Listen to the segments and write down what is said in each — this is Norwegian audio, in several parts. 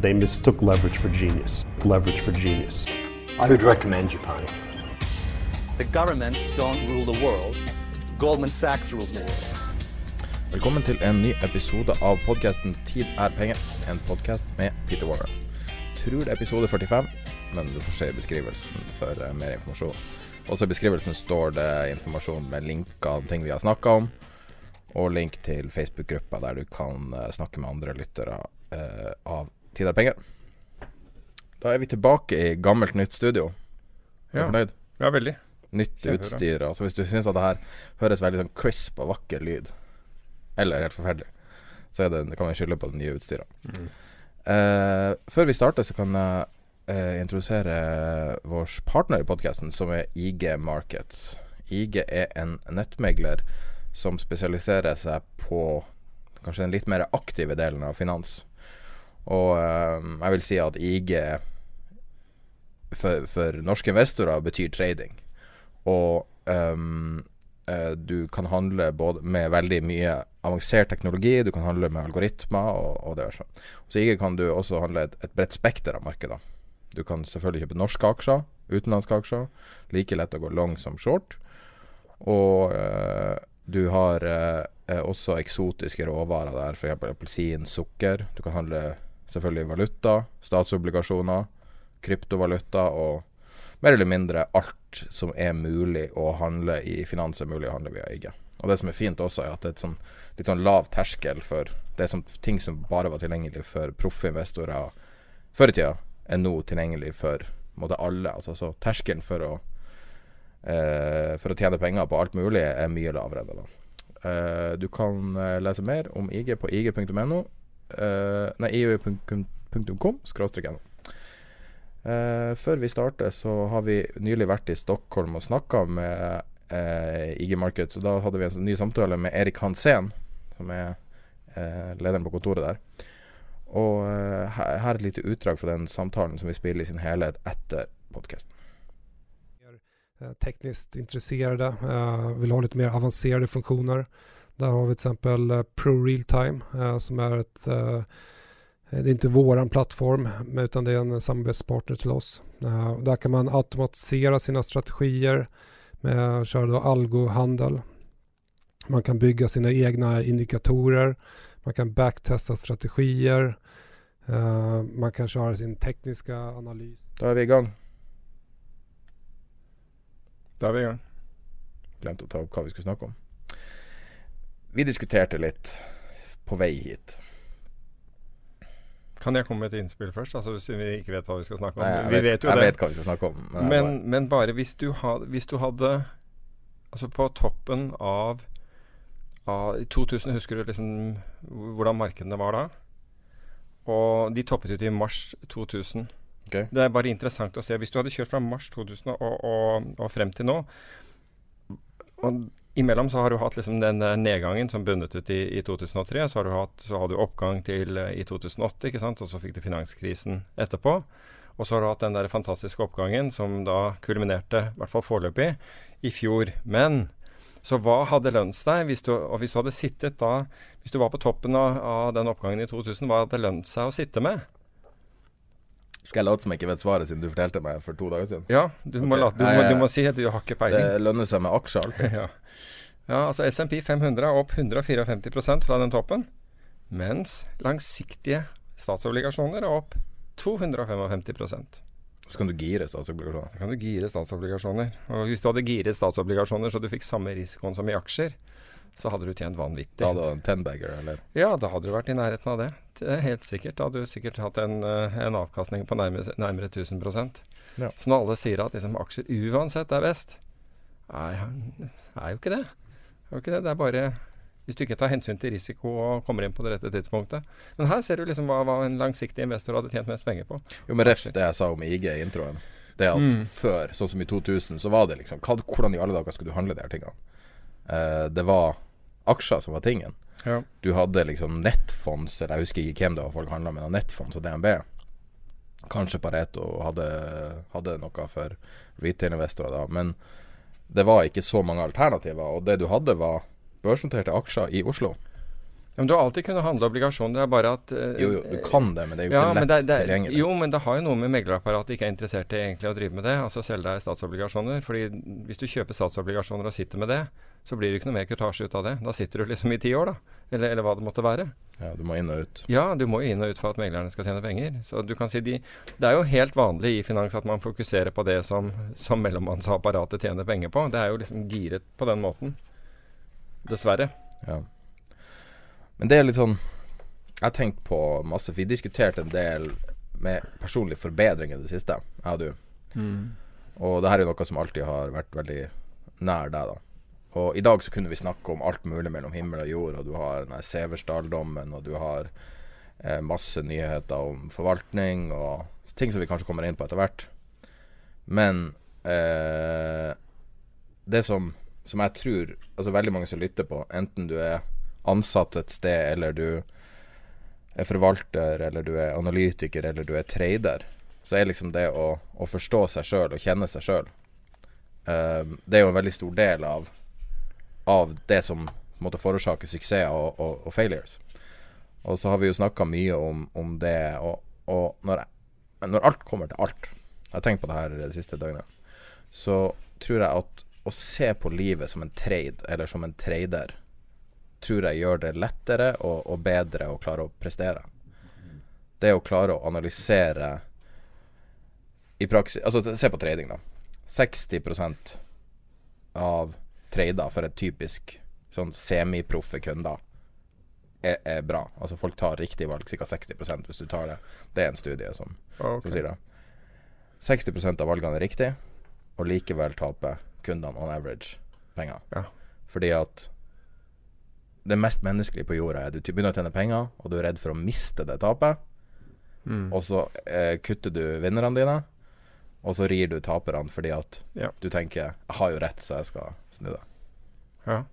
They mistook leverage for genius. Leverage for genius. I would recommend Japan. The governments don't rule the world. Goldman Sachs rules the world. Velkommen til en ny episode av podkasten 'Tid er penger', en podkast med Peter Warren. Tror det er episode 45, men du får se i beskrivelsen for eh, mer informasjon. Også i beskrivelsen står det informasjon med linker ting vi har snakka om, og link til Facebook-gruppa der du kan eh, snakke med andre lyttere eh, av Tid er penger. Da er vi tilbake i gammelt, nytt studio. Er du Ja. fornøyd? Ja, veldig. Nytt utstyr. Altså Hvis du syns at det her høres veldig sånn crisp og vakker lyd, eller helt forferdelig, så det, det kan vi skylde på det nye utstyret. Eh, før vi starter, så kan jeg eh, introdusere vår partner i podkasten, som er IG Markets. IG er en nettmegler som spesialiserer seg på kanskje den litt mer aktive delen av finans. Og eh, jeg vil si at IG for, for norske investorer betyr trading. Og eh, du kan handle både med veldig mye avansert teknologi, du kan handle med algoritmer og, og diverse. Så ikke kan du også handle et, et bredt spekter av markeder. Du kan selvfølgelig kjøpe norske aksjer, utenlandske aksjer. Like lett å gå long som short. Og eh, du har eh, også eksotiske råvarer der, f.eks. appelsin, sukker. Du kan handle selvfølgelig valuta, statsobligasjoner, kryptovaluta og mer eller mindre alt som er mulig å handle i finans, er mulig å handle via IG. Og det som er fint også, er at det er et sånn, litt sånn lav terskel for Det er sånn ting som bare var tilgjengelig for proffe investorer før i tida, er nå tilgjengelig for måte alle. Altså, så terskelen for å eh, for å tjene penger på alt mulig er mye lavere enn det. da. Eh, du kan eh, lese mer om IG på ig.no. Uh, nei, eu.com skråstrek no. Uh, før vi starter, så har vi nylig vært i Stockholm og snakka med uh, IG Market. Så da hadde vi en ny samtale med Erik Hansen, som er uh, lederen på kontoret der. Og eh, her er et lite utdrag fra den samtalen som vi spiller i sin helhet etter podkasten. Teknisk intresserade, vil ha litt mer avancerade funktioner. Där har vi till exempel eh, Pro Real Time som är ett eh, det är inte våran plattform utan det är en samarbetspartner till oss. Eh, där kan man automatisera sina strategier med köra då algohandel. Man kan bygga sina egna indikatorer. Man kan backtesta strategier. Eh, man kan köra sin tekniska analys. Da er vi igång. Da er vi i gang. Glemte å ta opp hva vi skulle snakke om. Vi diskuterte litt på vei hit. Kan jeg komme med et innspill først, altså siden vi ikke vet hva vi skal snakke om? Nei, jeg vi vet, vet jeg vet hva vi skal snakke om. Men, men, bare... men bare hvis du, ha, hvis du hadde Altså på toppen av, av i 2000, husker du liksom hvordan markedene var da? Og de toppet ut i mars 2000. Okay. Det er bare interessant å se. Hvis du hadde kjørt fra mars 2000 og, og, og frem til nå og Imellom så har du hatt liksom den eh, nedgangen som bundet ut i, i 2003. Så har du hatt så har du oppgang til eh, i 2008, ikke sant? og så fikk du finanskrisen etterpå. Og så har du hatt den der fantastiske oppgangen som da kulminerte, i hvert fall foreløpig, i fjor. Men så hva hadde lønt seg? hvis du, og hvis du hadde sittet da Hvis du var på toppen av, av den oppgangen i 2000, hva hadde lønt seg å sitte med? Skal jeg late som jeg ikke vet svaret, siden du fortalte meg for to dager siden? Ja, du må, Ok. la, du, må, du må si at du har ikke Det lønner seg med aksjer alltid. ja. Ja, altså SMP 500 er opp 154% fra den toppen. Mens langsiktige statsobligasjoner er opp 255 Så kan du gire statsobligasjoner. Så kan du gire statsobligasjoner. Og hvis du hadde giret statsobligasjoner så du fikk samme risikoen som i aksjer, så hadde du tjent vanvittig. Da hadde du en ten-bagger, eller? Ja, da hadde du vært i nærheten av det. Helt sikkert. Da hadde du sikkert hatt en, eh, en avkastning på nærmere, nærmere 1000 Ja. Så når alle sier at liksom, aksjer uansett er best, Nei, det er jo ikke det. Det er ikke det. Det er bare hvis du ikke tar hensyn til risiko og kommer inn på det rette tidspunktet. Men her ser du liksom hva, hva en langsiktig investor hadde tjent mest penger på. Jo, men ref det jeg sa om IG i introen. Det at Mm. før, sånn som i 2000, så var det liksom hva, Hvordan i alle dager skulle du handle de her tingene? Eh, det var aksjer som var tingen. Ja. Du hadde liksom nettfonds, eller jeg husker ikke hvem det var folk handla med, nettfonds og DNB. Kanskje Pareto hadde, hadde noe for retail-investorer da, men det var ikke så mange alternativer. Og det du hadde, var børsnoterte aksjer i Oslo. Men du har alltid kunnet handle obligasjoner. Det er bare at uh, Jo, jo, du kan det, men det er jo ja, ikke lett det, det, tilgjengelig. Jo, men det har jo noe med meglerapparatet ikke er interessert i egentlig å drive med det. Altså selge deg statsobligasjoner. Fordi hvis du kjøper statsobligasjoner og sitter med det, så blir det ikke noe mer kurtasje ut av det. Da sitter du liksom i ti år, da. Eller, eller hva det måtte være. Ja, du må inn og ut. Ja, du må inn og ut for at meglerne skal tjene penger. Så du kan si de Det er jo helt vanlig i finans at man fokuserer på det som, som mellommannsapparatet tjener penger på. Det er jo liksom giret på den måten. Dessverre. Ja. Men det er litt sånn Jeg har tenkt på masse Vi diskuterte en del med personlig forbedring i det siste, jeg og du. Og det her er noe som alltid har vært veldig nær deg, da. Og i dag så kunne vi snakke om alt mulig mellom himmel og jord, og du har Seversdal-dommen, og du har eh, masse nyheter om forvaltning og ting som vi kanskje kommer inn på etter hvert. Men eh, det som, som jeg tror Altså veldig mange som lytter på, enten du er ansatt et sted, eller du er forvalter, eller du er analytiker, eller du er trader, så er liksom det å, å forstå seg sjøl og kjenne seg sjøl Det er jo en veldig stor del av, av det som på en måte forårsaker suksess og, og, og failures. Og så har vi jo snakka mye om, om det, og, og når, når alt kommer til alt Jeg har tenkt på det her det siste døgnet. Så tror jeg at å se på livet som en trade, eller som en trader, tror jeg gjør det lettere og, og bedre å klare å prestere. Det å klare å analysere i praksis Altså, se på trading, da. 60% av trader for et typisk sånn semiproffe kunder er, er bra. Altså, folk tar riktig valg, ca. 60 hvis du tar det. Det er en studie som, okay. som sier det. 60% av valgene er riktig, og likevel taper kundene on average penger. Ja. Fordi at det mest menneskelige på jorda er du begynner å tjene penger, og du er redd for å miste det tapet. Mm. Og så eh, kutter du vinnerne dine, og så rir du taperne fordi at Ja. du tenker 'Jeg har jo rett, så jeg skal snu det'. Ja.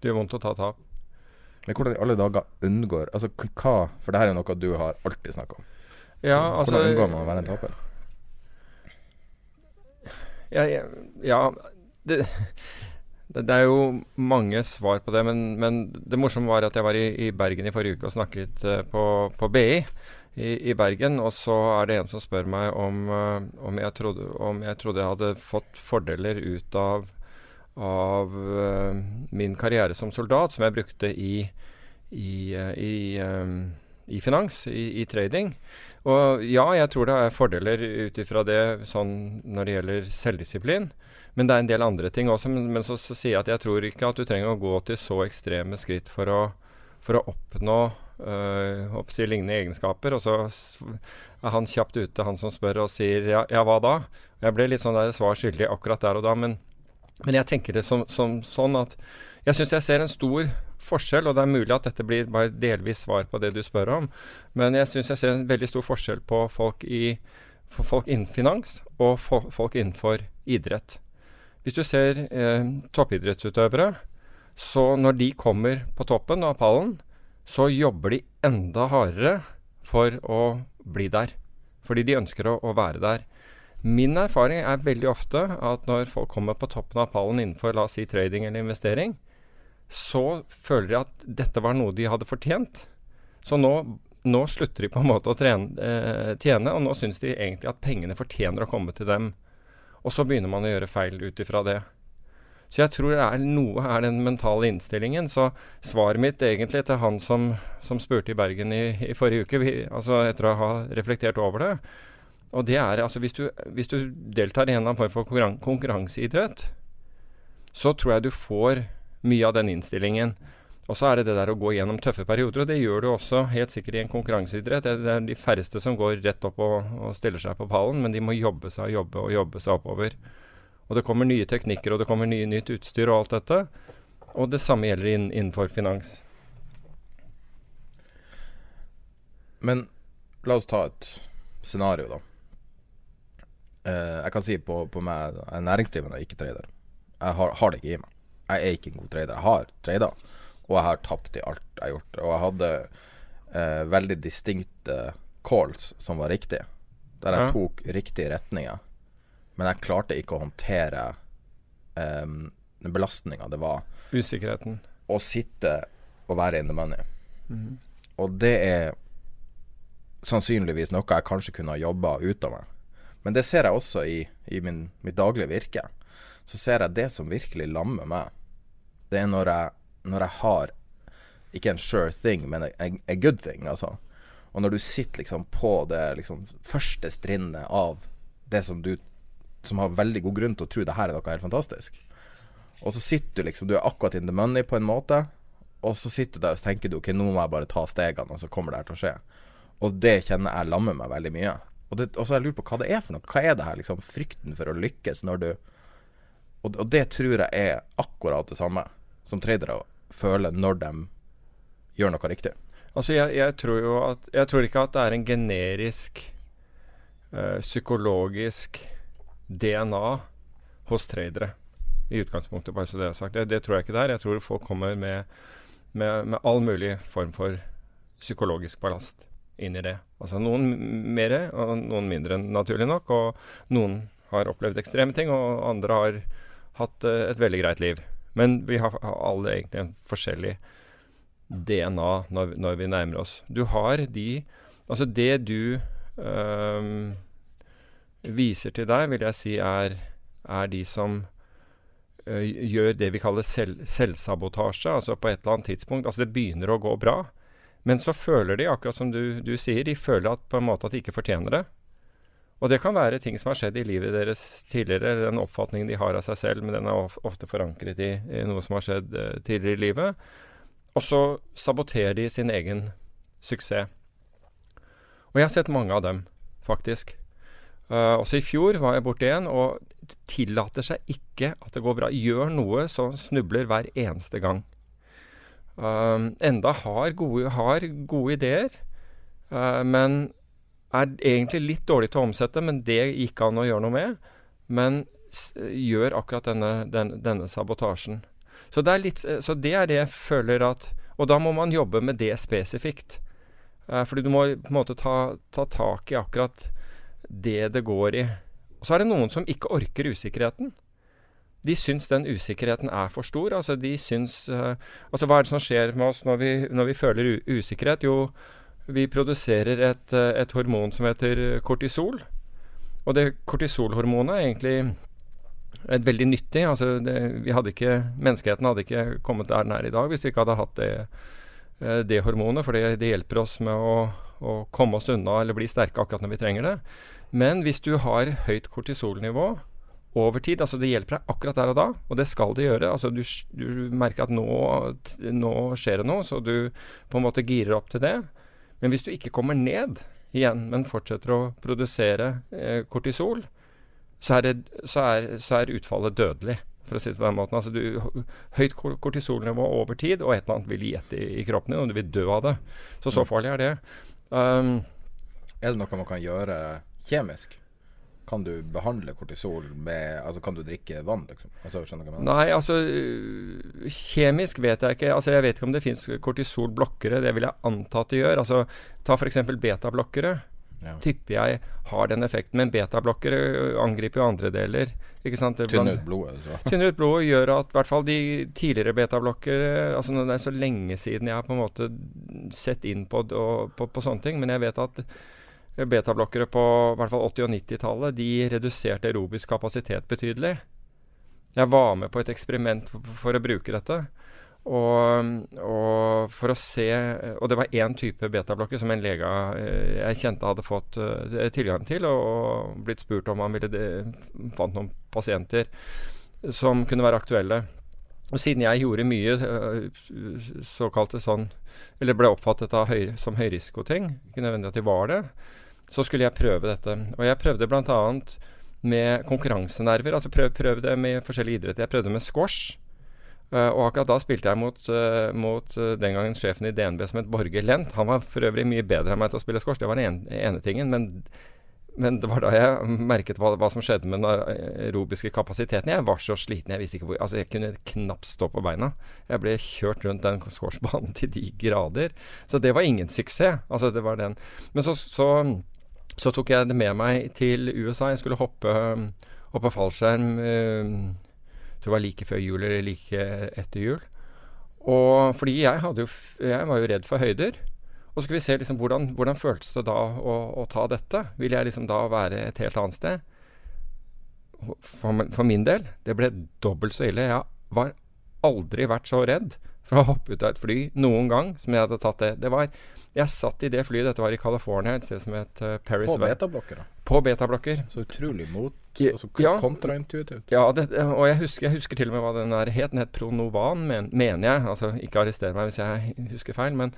Det gjør vondt å ta tap. Men hvordan i alle dager unngår Altså hva For det her er noe du har alltid snakka om. Ja, altså hvordan unngår man å være en taper? Ja, ja, ja det, det, det er jo mange svar på det, men, men det morsomme var at jeg var i, i Bergen i forrige uke og snakket uh, på, på BI i, i Bergen, og så er det en som spør meg om, uh, om, jeg, trodde, om jeg trodde jeg hadde fått fordeler ut av, av uh, min karriere som soldat, som jeg brukte i, i, eh, i finans, i, i trading. Og ja, jeg tror det er fordeler ut ifra det sånn når det gjelder selvdisiplin. Men det er en del andre ting også. Men, men så, så sier jeg at jeg tror ikke at du trenger å gå til så ekstreme skritt for å, for å oppnå øh, si, lignende egenskaper. Og så er han kjapt ute, han som spør og sier ja, ja hva da? Jeg ble litt sånn der svar skyldig akkurat der og da. Men, men jeg tenker det som, som sånn at jeg syns jeg ser en stor forskjell, og det er mulig at dette blir bare delvis svar på det du spør om, men jeg syns jeg ser en veldig stor forskjell på folk, i, folk innen finans og fo- folk innenfor idrett. Hvis du ser eh, toppidrettsutøvere, så når de kommer på toppen av pallen, så jobber de enda hardere for å bli der. Fordi de ønsker å, å være der. Min erfaring er veldig ofte at når folk kommer på toppen av pallen innenfor la oss si trading eller investering, så føler de at dette var noe de hadde fortjent. Så nå, nå slutter de på en måte å trene, eh, tjene, og nå syns de egentlig at pengene fortjener å komme til dem. Og så begynner man å gjøre feil ut ifra det. Så jeg tror det er noe er den mentale innstillingen. Så svaret mitt egentlig til han som, som spurte i Bergen i, i forrige uke, vi, altså etter å ha reflektert over det, og det er altså hvis du, hvis du deltar i en form for konkurran konkurranseidrett, så tror jeg du får mye av den innstillingen. Og så er det det der å gå gjennom tøffe perioder, og det gjør du også helt sikkert i en konkurranseidrett. Det er de færreste som går rett opp og, og stiller seg på pallen, men de må jobbe seg og jobbe og jobbe seg oppover. Og det kommer nye teknikker, og det kommer nye, nytt utstyr og alt dette. Og det samme gjelder inn, innenfor finans. Men la oss ta et scenario, da. Eh, jeg kan si på, på meg Jeg er næringsdrivende, og ikke trader. Jeg har, har, det ikke i meg. Jeg er ikke en god trader. Jeg har trada, og jeg har tapt i alt jeg har gjort. Og jeg hadde eh, veldig distinkte calls som var riktige, der jeg tok riktige retninger. Men jeg klarte ikke å håndtere eh, den belastninga det var. Usikkerheten. Å sitte og være in the money. Mm. Og det er sannsynligvis noe jeg kanskje kunne ha jobba ut av meg. Men det ser jeg også i, i min, mitt daglige virke. Så ser jeg det som virkelig lammer meg, det er når jeg, når jeg har ikke en sure thing, men a, good thing, altså. Og når du sitter liksom på det liksom, første strinnet av det som du Som har veldig god grunn til å tro det her er noe helt fantastisk. Og så sitter du liksom Du er akkurat in the money på en måte. Og så sitter du der og tenker du ok, nå må jeg bare ta stegene, og så kommer det her til å skje. Og det kjenner jeg lammer meg veldig mye. Og, det, og så har jeg lurt på hva det er for noe. Hva er det her, liksom? Frykten for å lykkes når du Og, og det tror jeg er akkurat det samme som tradere føler når de gjør noe riktig. Altså, jeg, jeg tror jo at Jeg tror ikke at det er en generisk øh, psykologisk DNA hos tradere i utgangspunktet, bare så det er sagt. Det, det, tror jeg ikke det er. Jeg tror folk kommer med, med, med all mulig form for psykologisk ballast inn i det. Altså noen mer og noen mindre, naturlig nok. Og noen har opplevd ekstreme ting, og andre har hatt uh, et veldig greit liv. Men vi har alle egentlig en forskjellig DNA når, når vi nærmer oss. Du har de Altså det du øh, viser til deg, vil jeg si er, er de som øh, gjør det vi kaller selv, selvsabotasje. Altså på et eller annet tidspunkt Altså det begynner å gå bra. Men så føler de, akkurat som du, du sier, de føler at, på en måte at de ikke fortjener det. Og det kan være ting som har skjedd i livet deres tidligere, eller den oppfatningen de har av seg selv, men den er ofte forankret i, i noe som har skjedd uh, tidligere i livet. Og så saboterer de sin egen suksess. Og jeg har sett mange av dem, faktisk. Uh, også i fjor var jeg borti en og tillater seg ikke at det går bra. Gjør noe, så snubler hver eneste gang. Uh, enda har gode, har gode ideer, uh, men er egentlig litt dårlig til å omsette. Men det gikk an å gjøre noe med. Men gjør akkurat denne, den, denne sabotasjen. Så det, litt, så det, er det jeg føler at Og da må man jobbe med det spesifikt. Eh, fordi du må på en måte ta, ta tak i akkurat det det går i. Så er det noen som ikke orker usikkerheten de syns den usikkerheten er for stor. Altså, de syns uh, Altså, hva er det som skjer med oss når vi, når vi føler usikkerhet? Jo, vi produserer et, uh, et, hormon som heter kortisol. Og det kortisolhormonet er egentlig et veldig nyttig. Altså, det, hadde ikke, menneskeheten hadde ikke kommet der den er i dag hvis vi ikke hadde hatt det, uh, det hormonet. For det, hjelper oss med å, å komme oss unna eller bli sterke akkurat når vi trenger det. Men hvis du har høyt kortisolnivå, over tid. Altså det hjelper deg akkurat der og da, og det skal det gjøre. Altså du, du merker at nå, nå, skjer det noe, så du på en måte girer opp til det. Men hvis du ikke kommer ned igjen, men fortsetter å produsere eh, kortisol, så er, det, så, er, så er, utfallet dødelig, for å si det på den måten. Altså du, høyt kortisolnivå over tid, og et eller annet vil gjette i, i kroppen din, og du vil dø av det. Så så mm. farlig er det. Um, er det noe man kan gjøre kjemisk? Kan du behandle kortisol med Altså, kan du drikke vann, liksom? Altså, skjønner du hva jeg mener? Nei, altså Kjemisk vet jeg ikke. Altså, jeg vet ikke om det fins kortisolblokkere. Det vil jeg anta at det gjør. Altså, ta f.eks. betablokkere. Ja. Tipper jeg har den effekten. Men betablokkere angriper jo andre deler. Ikke sant? Tynner ut blodet. Så. Tynner ut blodet gjør at i hvert fall de tidligere betablokkere Altså Det er så lenge siden jeg har på en måte sett inn på, på, på sånne ting, men jeg vet at betablokkere på hvert fall 80- og 90-tallet de reduserte aerobisk kapasitet betydelig. Jeg var med på et eksperiment for, å bruke dette. Og, og, for å se Og det var én type betablokker som en lege eh, jeg kjente hadde fått uh, tilgang til, og, blitt spurt om han ville de, fant noen pasienter som kunne være aktuelle. Og siden jeg gjorde mye uh, såkalte sånn Eller ble oppfattet høy, som høyrisikoting, ikke nødvendig at de var det, så skulle jeg prøve dette. Og jeg prøvde bl.a. med konkurransenerver. Altså prøv, prøvde med forskjellige idretter. Jeg prøvde med squash. Uh, og akkurat da spilte jeg mot, uh, mot uh, den gangen sjefen i DNB som het Borge Lent. Han var for øvrig mye bedre enn meg til å spille squash, det var den ene tingen. Men, men, det var da jeg merket hva, hva, som skjedde med den aerobiske kapasiteten. Jeg var så sliten, jeg visste ikke hvor Altså, jeg kunne knapt stå på beina. Jeg ble kjørt rundt den squashbanen til de grader. Så det var ingen suksess. Altså, det var den. Men så, så, så tok jeg det med meg til USA. Jeg skulle hoppe, hoppe fallskjerm tror det var like før jul eller like etter jul. Og fordi jeg, jo, jeg var jo redd for høyder. Og så skulle vi se liksom hvordan, hvordan føltes det da å, å, ta dette. Vil jeg liksom da være et helt annet sted? For, for min del, det ble dobbelt så ille. Jeg var aldri vært så redd for å hoppe ut av et fly noen gang som jeg hadde tatt det. Det var Jeg satt i det flyet, dette var i California, et sted som het uh, Paris På betablokker, da? På betablokker. Så utrolig mot Altså ja, kontraintuitivt. Ja, det, og jeg husker, jeg husker, til og med hva den der het. Den het Pronovan, men, mener jeg. Altså, ikke arrester meg hvis jeg husker feil, men,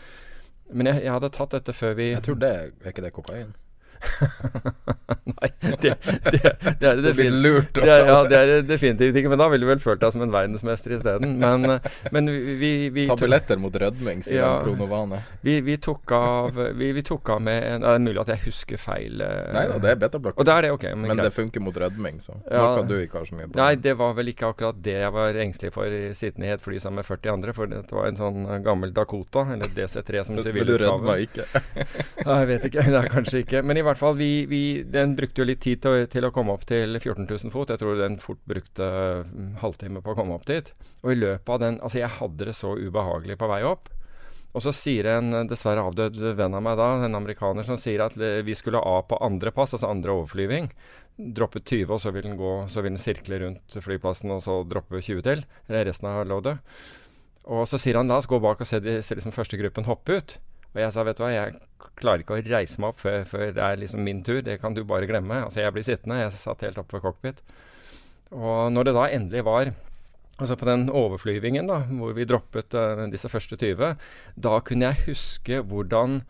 men jeg, jeg, hadde tatt dette før vi Jeg tror det er ikke det kokain? Nei, det, det, det, er det er, ja, det er definitivt ikke. Men da ville du vel følt deg som en verdensmester isteden. Men, men vi, vi Tabletter mot rødming, sier ja, Pronovane. Vi, vi, tok av, vi, vi, tok av med en, Det er mulig at jeg husker feil. Eh, Nei da, det er betablokk. Og det er det, ok Men, men det funker mot rødming, så ja, du ikke har så mye på. Nei, det var vel ikke akkurat det jeg var engstelig for sittende i et fly sammen med 40 andre. For det var en sånn gammel Dakota, eller DC3 som sivilutgave. Men du rødma ikke? Nei, jeg vet ikke. Det er kanskje ikke. Men i hvert fall, vi, vi, den brukte jo litt tid til, til, å komme opp til 14 000 fot. Jeg tror den fort brukte mm, halvtime på å komme opp dit. Og i løpet av den Altså, jeg hadde det så ubehagelig på vei opp. Og så sier en dessverre avdød venn av meg da, en amerikaner, som sier at vi skulle av på andre pass, altså andre overflyving. Droppe 20, og så vil den gå, så vil den sirkle rundt flyplassen, og så droppe 20 til. Eller resten av loadet. Og så sier han la oss gå bak og se, de, se liksom første gruppen hoppe ut. Og jeg sa vet du hva, jeg klarer ikke å reise meg opp før, før, det er liksom min tur. Det kan du bare glemme. Altså jeg blir sittende. Jeg satt helt oppe ved cockpit. Og når det da endelig var Altså på den overflyvingen da, hvor vi droppet uh, disse første 20, da kunne jeg huske hvordan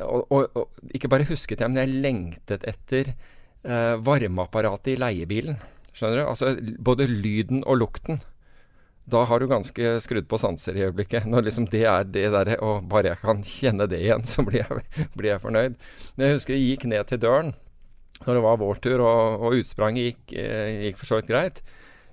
og, og, og, ikke bare husket jeg, men jeg lengtet etter uh, varmeapparatet i leiebilen. Skjønner du? Altså både lyden og lukten da har du ganske skrudd på sanser i øyeblikket. Når liksom det er det derre Og bare jeg kan kjenne det igjen, så blir jeg, blir jeg fornøyd. Men jeg husker jeg gikk ned til døren når det var vår tur, og, og utspranget gikk, eh, gikk for så vidt greit.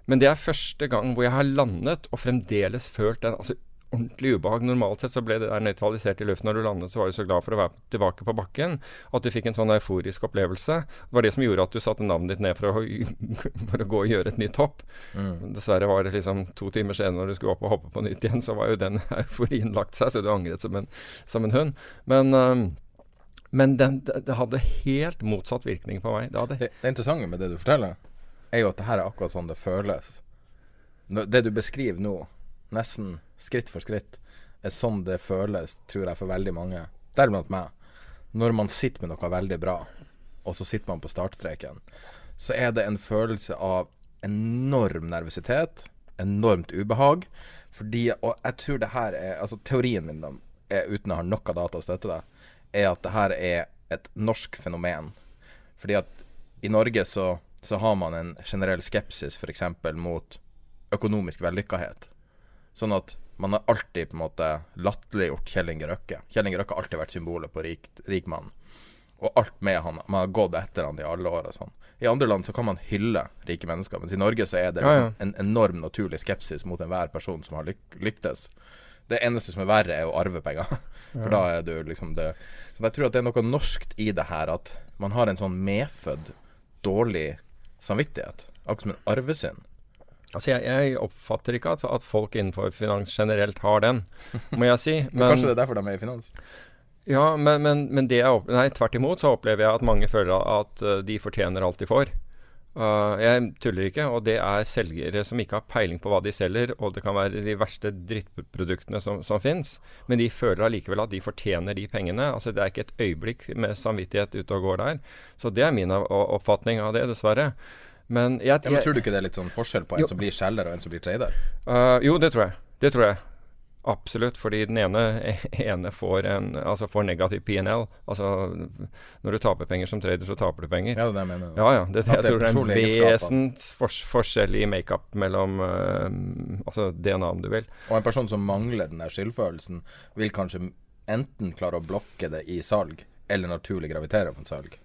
Men det er første gang hvor jeg har landet og fremdeles følt den altså ordentlig ubehag. Normalt sett så ble det der nøytralisert i luften når du landet, så var du så glad for å være tilbake på bakken at du fikk en sånn euforisk opplevelse. Det var det som gjorde at du satte navnet ditt ned for å, for å gå og gjøre et nytt hopp. Mm. Dessverre var det liksom to timer senere når du skulle opp og hoppe på nytt igjen, så var jo den euforien lagt seg, så du angret som en, som en hund. Men um, men den, det hadde helt motsatt virkning på meg. Det, det, det interessante med det du forteller, er jo at det her er akkurat sånn det føles. Det du beskriver nå, nesten skritt for skritt, er sånn det føles, tror jeg, for veldig mange, deriblant meg. Når man sitter med noe veldig bra, og så sitter man på startstreken, så er det en følelse av enorm nervøsitet, enormt ubehag. Fordi, og jeg tror det her er Altså teorien min, da, er, uten å ha noe data å støtte det, er at det her er et norsk fenomen. Fordi at i Norge så, så har man en generell skepsis f.eks. mot økonomisk vellykkethet. Sånn at man har alltid på en måte latterliggjort Kjell Inge Røkke. Kjell Inge Røkke har alltid vært symbolet på rik, rikmannen. mann. Og alt med han. Man har gått etter han i alle år sånn. I andre land så kan man hylle rike mennesker, mens i Norge så er det liksom ja, ja. en enorm naturlig skepsis mot enhver person som har lyk lyktes. Det eneste som er verre, er å arve penger. For ja. da er du liksom det Så jeg tror at det er noe norskt i det her, at man har en sånn medfødt dårlig samvittighet. Akkurat som en arvesynd. Altså jeg, jeg, oppfatter ikke at, at, folk innenfor finans generelt har den, må jeg si. Men, Kanskje det er derfor de er i finans? Ja, men, men, men det jeg, nei, tvert imot så opplever jeg at mange føler at uh, de fortjener alt de får. Uh, jeg tuller ikke, og det er selgere som ikke har peiling på hva de selger, og det kan være de verste drittproduktene som, som fins, men de føler allikevel at de fortjener de pengene. Altså Det er ikke et øyeblikk med samvittighet ute og går der. Så det er min oppfatning av det, dessverre. Men, jeg, ja, men tror du ikke det er litt sånn forskjell på en jo. som blir selger og en som blir trader? Uh, jo, det tror jeg. Det tror jeg. Absolutt, fordi den ene, ene får, en, altså får negativ PNL. Altså når du taper penger som trader, så taper du penger. Ja, det jeg mener. Ja, ja. Det, jeg tror det er en vesens forskjell i makeup mellom uh, altså DNA, om du vil. Og en person som mangler den der skyldfølelsen, vil kanskje enten klare å blokke det i salg, eller naturlig gravitere på en salg.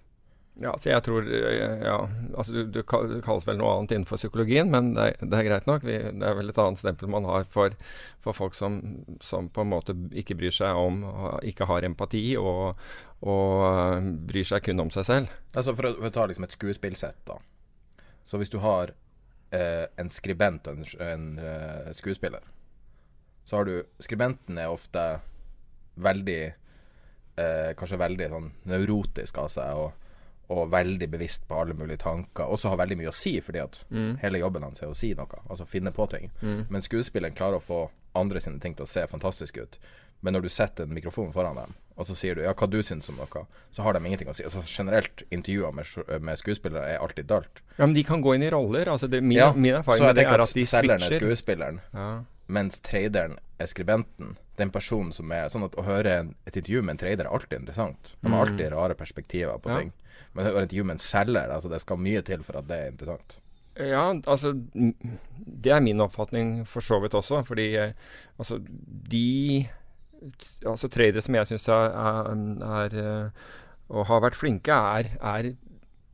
Ja, så jeg tror eh, Ja, altså du, du, kalles vel noe annet innenfor psykologien, men det, det er greit nok. Vi, det er vel et annet stempel man har for, for folk som, som, på en måte ikke bryr seg om Ikke har empati og, og uh, bryr seg kun om seg selv. Altså For å, for å ta liksom et skuespillsett, da. Så hvis du har eh, en skribent og en, en uh, skuespiller, så har du Skribenten er ofte veldig eh, Kanskje veldig sånn nevrotisk av seg. og og veldig bevisst på alle mulige tanker. Også har veldig mye å si, fordi at mm. hele jobben hans er å si noe. Altså finne på ting. Mm. Men skuespilleren klarer å få andre sine ting til å se fantastisk ut. Men når du setter en mikrofon foran dem, og så sier du ja, hva du syns om noe, så har de ingenting å si. Altså Generelt, intervjuer med, med skuespillere er alltid dølt. Ja, men de kan gå inn i roller. Altså det, min, ja, min erfaring med det er at de switcher. Selgeren er skuespilleren, ja. mens traderen er skribenten. Den personen som er Sånn at å høre en, et intervju med en trader er alltid interessant. De har mm. alltid rare perspektiver på ja. ting. Men å intervjue med en selger, altså det skal mye til for at det er interessant. Ja, altså Det er min oppfatning for så vidt også. Fordi eh, altså de altså tradere som jeg syns er, er, er, eh, og har vært flinke, er, er,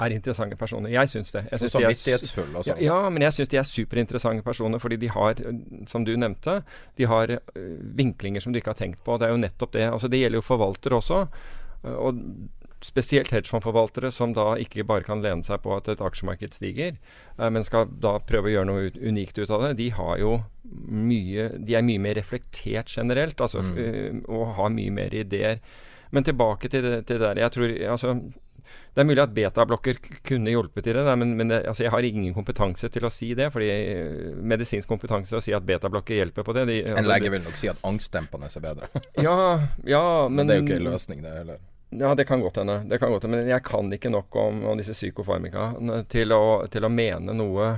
er interessante personer. Jeg syns det. Jeg synes og samvittighetsfulle og sånn. Ja, men jeg syns de er superinteressante personer fordi de har, som du nevnte, de har uh, vinklinger som du ikke har tenkt på. Det er jo nettopp det. Altså Det gjelder jo forvaltere også. Og spesielt hedgefondforvaltere som da ikke bare kan lene seg på at et aksjemarked stiger, eh, men skal da prøve å gjøre noe unikt ut av det, de har jo mye De er mye mer reflektert generelt, altså, mm. Eh, og har mye mer ideer. Men tilbake til det, til det der. Jeg tror altså det er mulig at betablokker kunne hjulpet til det, men, men det, altså jeg har ingen kompetanse til å si det. fordi eh, Medisinsk kompetanse til å si at betablokker hjelper på det. De, altså, en lege vil nok si at angstdempende er bedre. ja, ja, men, men Det er jo ikke en løsning, det heller. Ja, det kan godt hende. Det kan godt hende. Men jeg kan ikke nok om, om disse psykofarmikaene til til å mene noe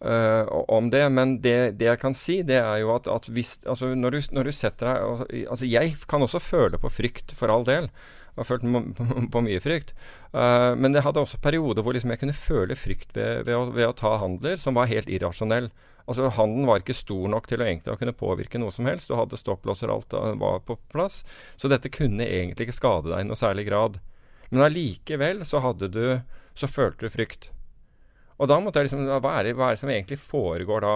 uh, om det. Men det, det, jeg kan si, det er jo at, at hvis Altså, når du, når du setter deg altså, jeg kan også føle på frykt, for all del. Jeg har følt på mye frykt. Uh, men det hadde også perioder hvor liksom jeg kunne føle frykt ved, ved, å, ved å ta handler som var helt irrasjonell. Altså Handelen var ikke stor nok til å egentlig kunne påvirke noe som helst. Du hadde stopplåser, alt var på plass. Så dette kunne egentlig ikke skade deg i noe særlig grad. Men allikevel så hadde du Så følte du frykt. Og da måtte jeg liksom Hva er det, hva er det som egentlig foregår da?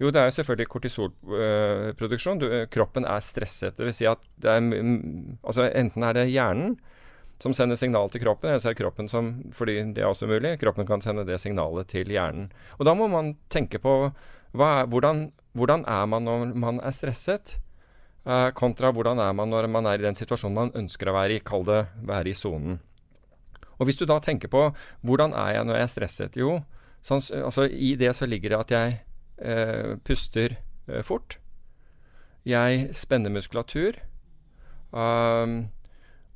Jo, det er jo selvfølgelig kortisolproduksjon. Du, kroppen er stresset. Det vil si at det er Altså enten er det hjernen som sender signal til kroppen, eller så er det kroppen som Fordi det er også mulig. Kroppen kan sende det signalet til hjernen. Og da må man tenke på er, hvordan, hvordan, er man når man er stresset, uh, kontra hvordan er man når man er i den situasjonen man ønsker å være i, kall det være i sonen. Og Hvis du da tenker på hvordan er jeg når jeg er stresset, jo, sånn, altså i det så ligger det at jeg uh, puster uh, fort. Jeg spenner muskulatur. Um,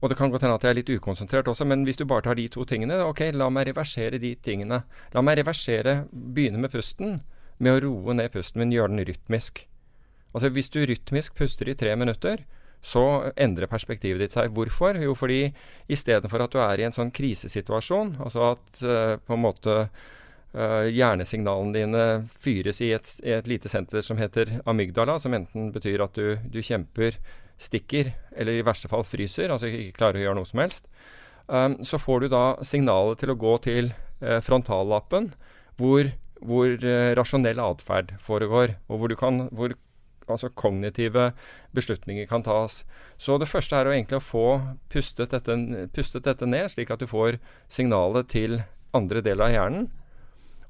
og det kan godt hende at jeg er litt ukonsentrert også, men hvis du bare tar de to tingene, ok, la meg reversere de tingene. La meg reversere, begynne med pusten med å roe ned pusten min, gjøre den rytmisk. Altså Hvis du rytmisk puster i tre minutter, så endrer perspektivet ditt seg. Hvorfor? Jo, fordi istedenfor at du er i en sånn krisesituasjon, altså at uh, på en måte uh, hjernesignalene dine fyres i et, i et, lite senter som heter amygdala, som enten betyr at du, du, kjemper, stikker, eller i verste fall fryser, altså ikke klarer å gjøre noe som helst, um, så får du da signalet til å gå til uh, frontallappen, hvor hvor eh, rasjonell atferd foregår, og hvor, kan, hvor altså kognitive beslutninger kan tas. Så det første er å egentlig å få pustet dette, pustet dette, ned, slik at du får signalet til andre deler av hjernen.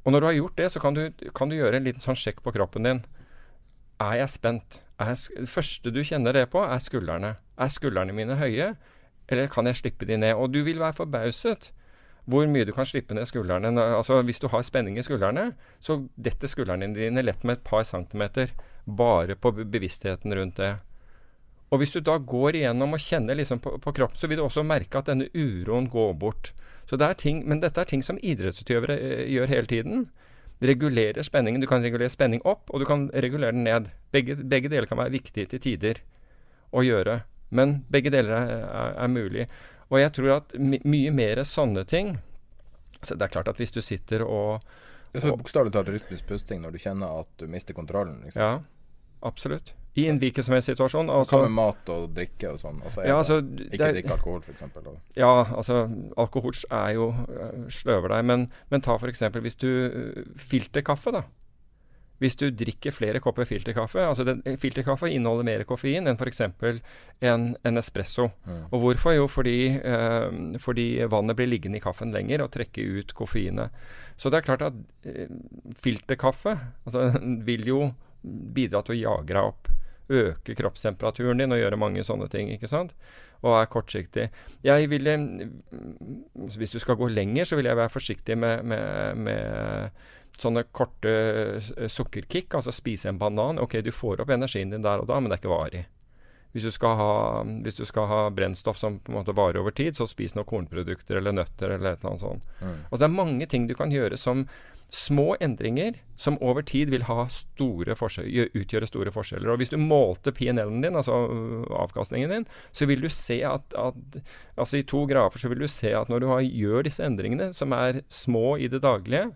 Og når du har gjort det, så kan du, kan du gjøre en liten sånn sjekk på kroppen din. Er jeg spent? Er jeg, det første du kjenner det på, er skuldrene. Er skuldrene mine høye, eller kan jeg slippe de ned? Og du vil være forbauset Hvor mye du kan slippe ned skuldrene. Altså Hvis du har spenning i skuldrene, så detter skuldrene dine lett med et par centimeter. Bare på bevisstheten rundt det. Og hvis du da går igjennom og kjenner liksom på, på kroppen, så vil du også merke at denne uroen går bort. Så det er ting, Men dette er ting som idrettsutøvere eh, gjør hele tiden. Regulerer spenningen. Du kan regulere spenning opp, og du kan regulere den ned. Begge, begge deler kan være viktige til tider å gjøre. Men begge deler er, er, er mulig. Og jeg tror at my mye mer sånne ting så Det er klart at hvis du sitter og så bokstavelig talt rytmisk pusting når du kjenner at du mister kontrollen. Liksom. Ja, absolutt. I en hvilken som helst situasjon. Hva Altså, med mat og drikke og sånn? Altså, Ja, altså, ikke er- drikke alkohol, f.eks. Ja, altså alkohol er jo øh, sløver deg. Men, men ta f.eks. hvis du filter kaffe, da. Hvis du drikker flere kopper filterkaffe altså den, Filterkaffe inneholder mer koffein enn f.eks. En, en espresso. Mm. Og hvorfor? Jo, fordi, øh, fordi vannet blir liggende i kaffen lenger og trekke ut koffeinet. Så det er klart at øh, filterkaffe altså, vil jo bidra til å jage deg opp. Øke kroppstemperaturen din og gjøre mange sånne ting. ikke sant? Og er kortsiktig. Jeg ville Hvis du skal gå lenger, så vil jeg være forsiktig med, med, med sånne korte s- sukkerkick. Altså spise en banan. Ok, du får opp energien din der og da, men det er ikke varig. Hvis du skal ha, hvis du skal ha brennstoff som på en måte varer over tid, så spis noen kornprodukter eller nøtter eller et eller annet sånt. Mm. Altså det er mange ting du kan gjøre som små endringer som over tid vil ha store utgjøre store forskjeller. Og hvis du målte PNL-en din, altså øh, avkastningen din, så vil du se at, at altså i to grafer så vil du se at når du har, gjør disse endringene, som er små i det daglige,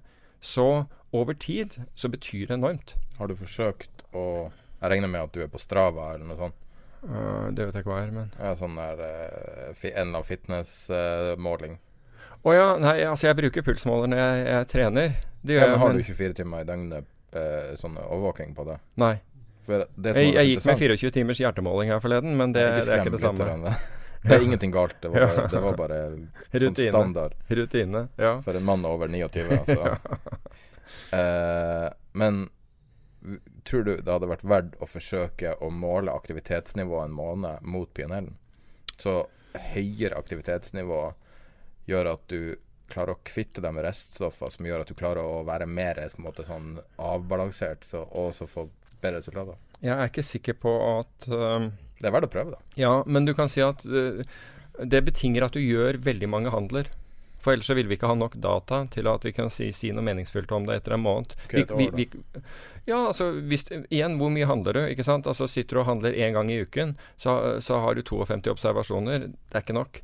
så over tid så betyr det enormt. Har du forsøkt å Jeg regner med at du er på Strava eller noe sånt? Uh, det vet jeg ikke hva er, men Ja, sånn der uh, fi, En eller annen fitnessmåling. Å ja, nei, altså jeg bruker pulsmåler når jeg, jeg trener. Det gjør ja, men har men du 24 timer i døgnet eh, sånn overvåking på det? Nei. Jeg, jeg gikk med 24 timers hjertemåling her forleden, men det, det er ikke det samme. Det er ingenting galt. Det var, bare- det var bare sånn standard Rutine. Ja. for en mann over 29. Altså. uh, men tror du det hadde vært verdt å forsøke å måle aktivitetsnivået en måned mot pionéren? Så høyere aktivitetsnivå gjør at du klarer å kvitte deg med reststoffer som gjør at du klarer å være mer på en måte, sånn avbalansert så, og så få bedre resultater. Jeg er ikke sikker på at øhm, Det er verdt å prøve, da. Ja, men du kan si at uh, det betinger at du gjør veldig mange handler. For ellers så vil vi ikke ha nok data til at vi kan si, si noe meningsfylt om det etter en måned. Vi, vi, vi, ja, altså hvis, igjen, hvor mye handler du? ikke sant? Altså Sitter du og handler én gang i uken, så, så har du 52 observasjoner. Det er ikke nok.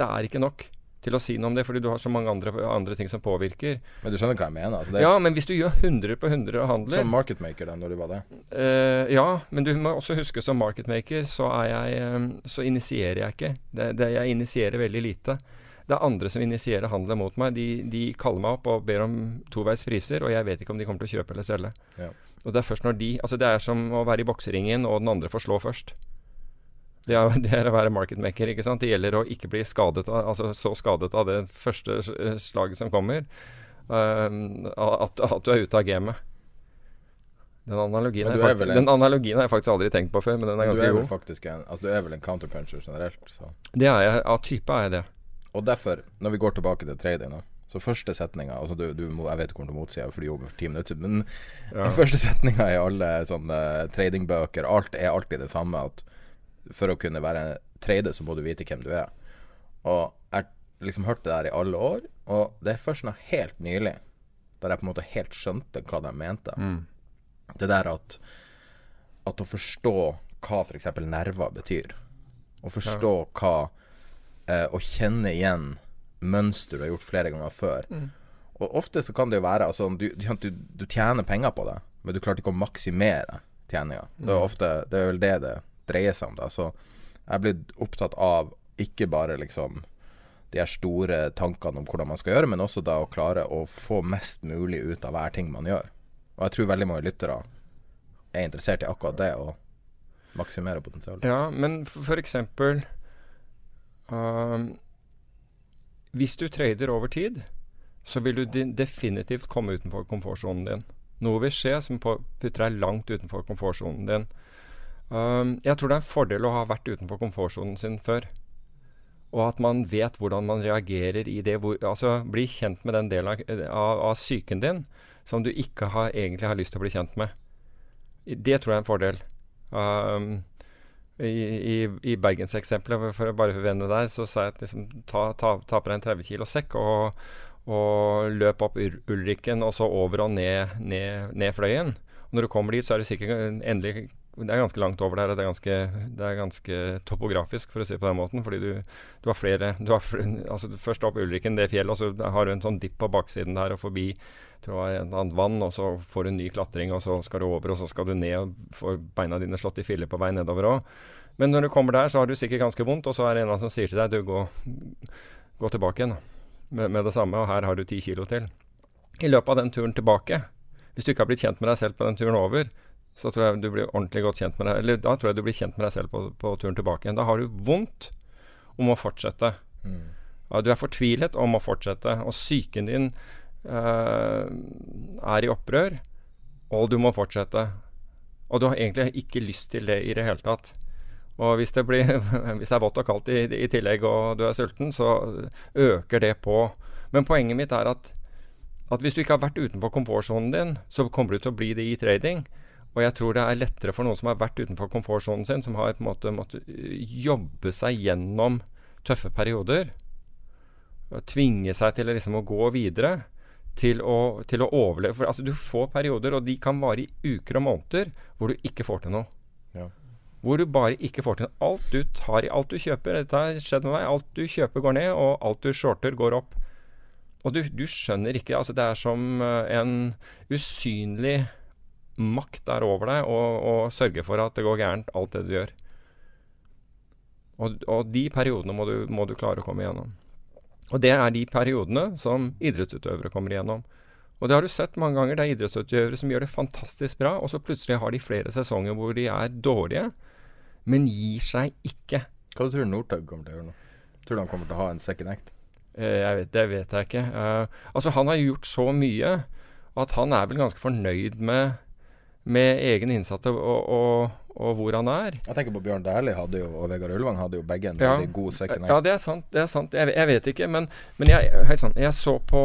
Det er ikke nok til å si noe om det, fordi du har så mange andre, andre ting som påvirker. Men du skjønner hva jeg mener? Altså, det Ja, men hvis du gjør 100 på 100 handler som marketmaker da når du var det. Uh, ja, men du må også huske som marketmaker så, er jeg, eh, så initierer jeg ikke. Det, det, jeg initierer veldig lite. Det er andre som initierer handelen mot meg. De, de kaller meg opp og ber om toveis priser, og jeg vet ikke om de kommer til å kjøpe eller selge. Ja. Og det er først når de Altså det er som å være i bokseringen og den andre får slå først. Det er, det er å være marketmaker. ikke sant? Det gjelder å ikke bli skadet av, altså så skadet av det første slaget som kommer, ehm, at, at du er ute av gamet. Den analogien, er faktisk, vel en- den analogien har jeg faktisk aldri tenkt på før, men den er du ganske er god. Altså du er vel en counterpuncher generelt. Så. Det er jeg. Av type er jeg det. Og derfor, når vi går tilbake til trading, da så første setninga altså du, du må, Jeg vet du kommer til å motsi meg, for du jobber for ti minutter, men Ja. den første setninga i alle sånne tradingbøker Alt er alltid det samme. At for å kunne være trader, så må du vite hvem du er. Og jeg har liksom hørt det der i alle år, og det er først nå helt nylig der jeg på en måte helt skjønte hva de mente. Det der at At å forstå hva f.eks. nerver betyr, å forstå hva eh, Å kjenne igjen mønster du har gjort flere ganger før. Og ofte så kan det jo være altså, du, du, du tjener penger på det, men du klarte ikke å maksimere tjeninga. Det er ofte Det er vel det det dreier seg om. da Så jeg er blitt opptatt av ikke bare liksom de her store tankene om hvordan man skal gjøre, men også da å klare å få mest mulig ut av hver ting man gjør. Og jeg tror veldig mange lyttere er interessert i akkurat det, å maksimere potensialet. Ja, men for eksempel ehm, Hvis du trader over tid, så vil du definitivt komme utenfor komfortsonen din. Noe vil skje som putter deg langt utenfor komfortsonen din. Ehm, jeg tror det er en fordel å ha vært utenfor komfortsonen sin før. Og at man vet hvordan man reagerer i det. Hvor, altså bli kjent med den delen av, av, psyken din som du ikke har, egentlig har lyst til å bli kjent med. Det tror jeg er en fordel. Um, I i, i Bergenseksempelet, for å bare vende deg, så sa jeg at liksom, ta, ta, ta på deg en 30 kilo sekk og, og løp opp Ulrikken og så over og ned, ned, ned Fløyen. Og når du kommer dit, så er du sikkert endelig det er ganske langt over der. Det er ganske, det er ganske topografisk, for å si det på den måten. Fordi du, du har flere du har, altså Først opp Ulriken, det fjellet, og så har du en sånn dipp på baksiden der og forbi tror jeg, et annet vann, og så får du en ny klatring, og så skal du over, og så skal du ned og får beina dine slått i filler på vei nedover òg. Men når du kommer der, så har du sikkert ganske vondt, og så er det en som sier til deg du, gå, gå tilbake igjen med, med, det samme, og her har du ti kilo til. I løpet av den turen tilbake, hvis du ikke har blitt kjent med deg selv på den turen over, så tror jeg du blir ordentlig godt kjent med deg Eller da tror jeg du blir kjent med deg selv på, på turen tilbake igjen. Da har du vondt om å fortsette. Mm. Du er fortvilet om å fortsette, og psyken din uh, er i opprør, og du må fortsette. Og du har egentlig ikke lyst til det i det hele tatt. Og hvis det, blir, hvis det er vått og kaldt i, i, tillegg, og du er sulten, så øker det på. Men poenget mitt er at, at hvis du ikke har vært utenfor komfortsonen din, så kommer du til å bli det i trading. Og jeg tror det er lettere for noen som har vært utenfor komfortsonen sin, som har på en måte måttet jobbe seg gjennom tøffe perioder, og tvinge seg til liksom å gå videre, til å, til å overleve. For altså, du får perioder, og de kan vare i uker og måneder, hvor du ikke får til noe. Ja. Hvor du bare ikke får til noe. Alt du tar i, alt du kjøper Dette har skjedd med meg. Alt du kjøper, går ned, og alt du shorter, går opp. Og du, du skjønner ikke altså Det er som eh, en usynlig makt er over deg og, og sørge for at det går gærent, alt det du gjør. Og, og de periodene må du, må du, klare å komme igjennom. Og det er de periodene som idrettsutøvere kommer igjennom. Og det har du sett mange ganger. Det er idrettsutøvere som gjør det fantastisk bra, og så plutselig har de flere sesonger hvor de er dårlige, men gir seg ikke. Hva tror du Northug kommer til å gjøre nå? Tror du han kommer til å ha en second act? Eh, jeg vet, det vet jeg ikke. Uh, altså, han har gjort så mye at han er vel ganske fornøyd med med egen innsatte og, og, og, hvor han er. Jeg tenker på Bjørn Dæhlie og Vegard Ulvang hadde jo begge en ja. veldig god second Ja, det er sant. Det er sant. Jeg, jeg vet ikke, men, men jeg, sant, jeg, så på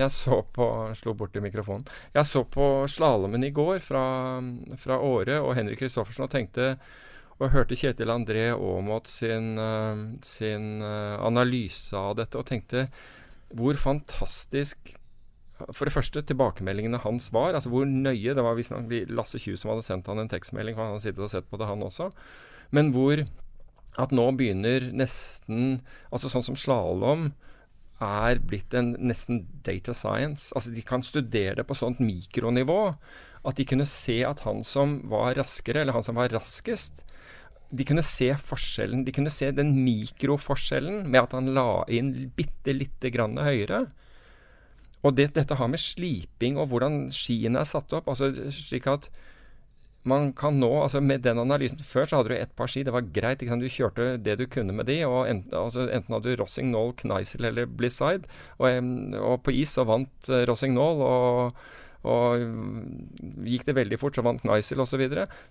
Jeg så på Slo borti mikrofonen. Jeg så på slalåmen i går fra, fra Åre og Henrik Kristoffersen og tenkte og hørte Kjetil André Aamodt sin, sin analyse av dette og tenkte hvor fantastisk for det første, tilbakemeldingene hans var. Altså hvor nøye Det var visstnok Lasse Kjus som hadde sendt han en tekstmelding, han hadde sittet og sett på det, han også. Men hvor at nå begynner nesten Altså sånn som slalåm er blitt en nesten data science. Altså De kan studere det på sånt mikronivå at de kunne se at han som var raskere, eller han som var raskest, de kunne se forskjellen. De kunne se den mikroforskjellen med at han la inn bitte lite grann høyere. Og det, dette har med sliping og hvordan skiene er satt opp, altså slik at man kan nå altså Med den analysen Før så hadde du ett par ski, det var greit. Du kjørte det du kunne med de. og enten, altså, enten hadde du Rossing Knoll, Kneisel eller Blizzide. Og, og, på is så vant Rossing Knoll, og, og gikk det veldig fort, så vant Kneisel osv.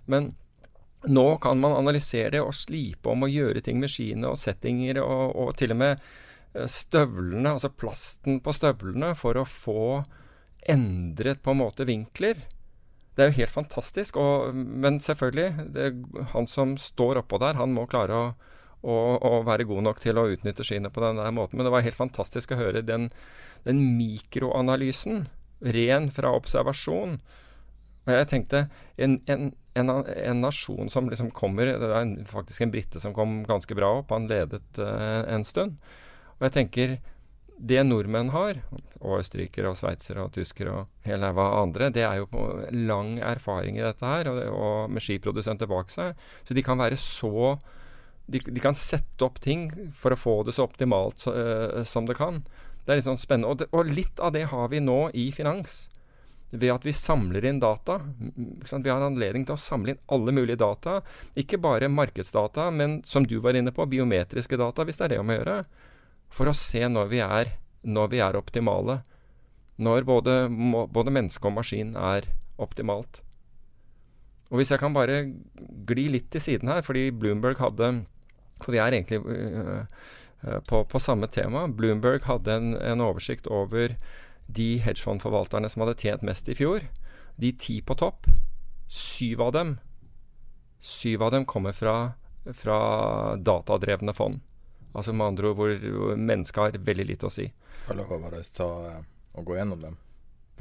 Men nå kan man analysere det og slipe om og gjøre ting med skiene og settinger, og, og til og med Eh, støvlene, altså plasten på støvlene, for å få endret på en måte vinkler. Det er jo helt fantastisk. Og, men selvfølgelig, det, han som står oppå der, han må klare å, å, å, være god nok til å utnytte skiene på den der måten. Men det var helt fantastisk å høre den, den mikroanalysen, ren fra observasjon. Og jeg tenkte en, en, en, en, nasjon som liksom kommer Det er faktisk en brite som kom ganske bra opp. Han ledet uh, en stund. Og jeg tenker det nordmenn har, og østerrikere og sveitsere og tyskere og hele av andre, det er jo på lang erfaring i dette her, og, og med skiprodusenter bak seg. Så de kan være så de, de, kan sette opp ting for å få det så optimalt så, uh, som det kan. Det er litt sånn spennende. Og, det, og, litt av det har vi nå i finans. Ved at vi samler inn data. Vi har anledning til å samle inn alle mulige data. Ikke bare markedsdata, men som du var inne på, biometriske data, hvis det er det om å gjøre for å se når vi er, når vi er optimale. Når både, både menneske og maskin er optimalt. Og hvis jeg kan bare gli litt til siden her, fordi Bloomberg hadde For vi er egentlig eh, på, på, samme tema. Bloomberg hadde en, en oversikt over de hedgefondforvalterne som hadde tjent mest i fjor. De ti på topp, syv av dem Syv av dem kommer fra, fra datadrevne fond. Altså med andre ord hvor, mennesket har veldig lite å si. Får jeg lov å bare ta og gå gjennom dem?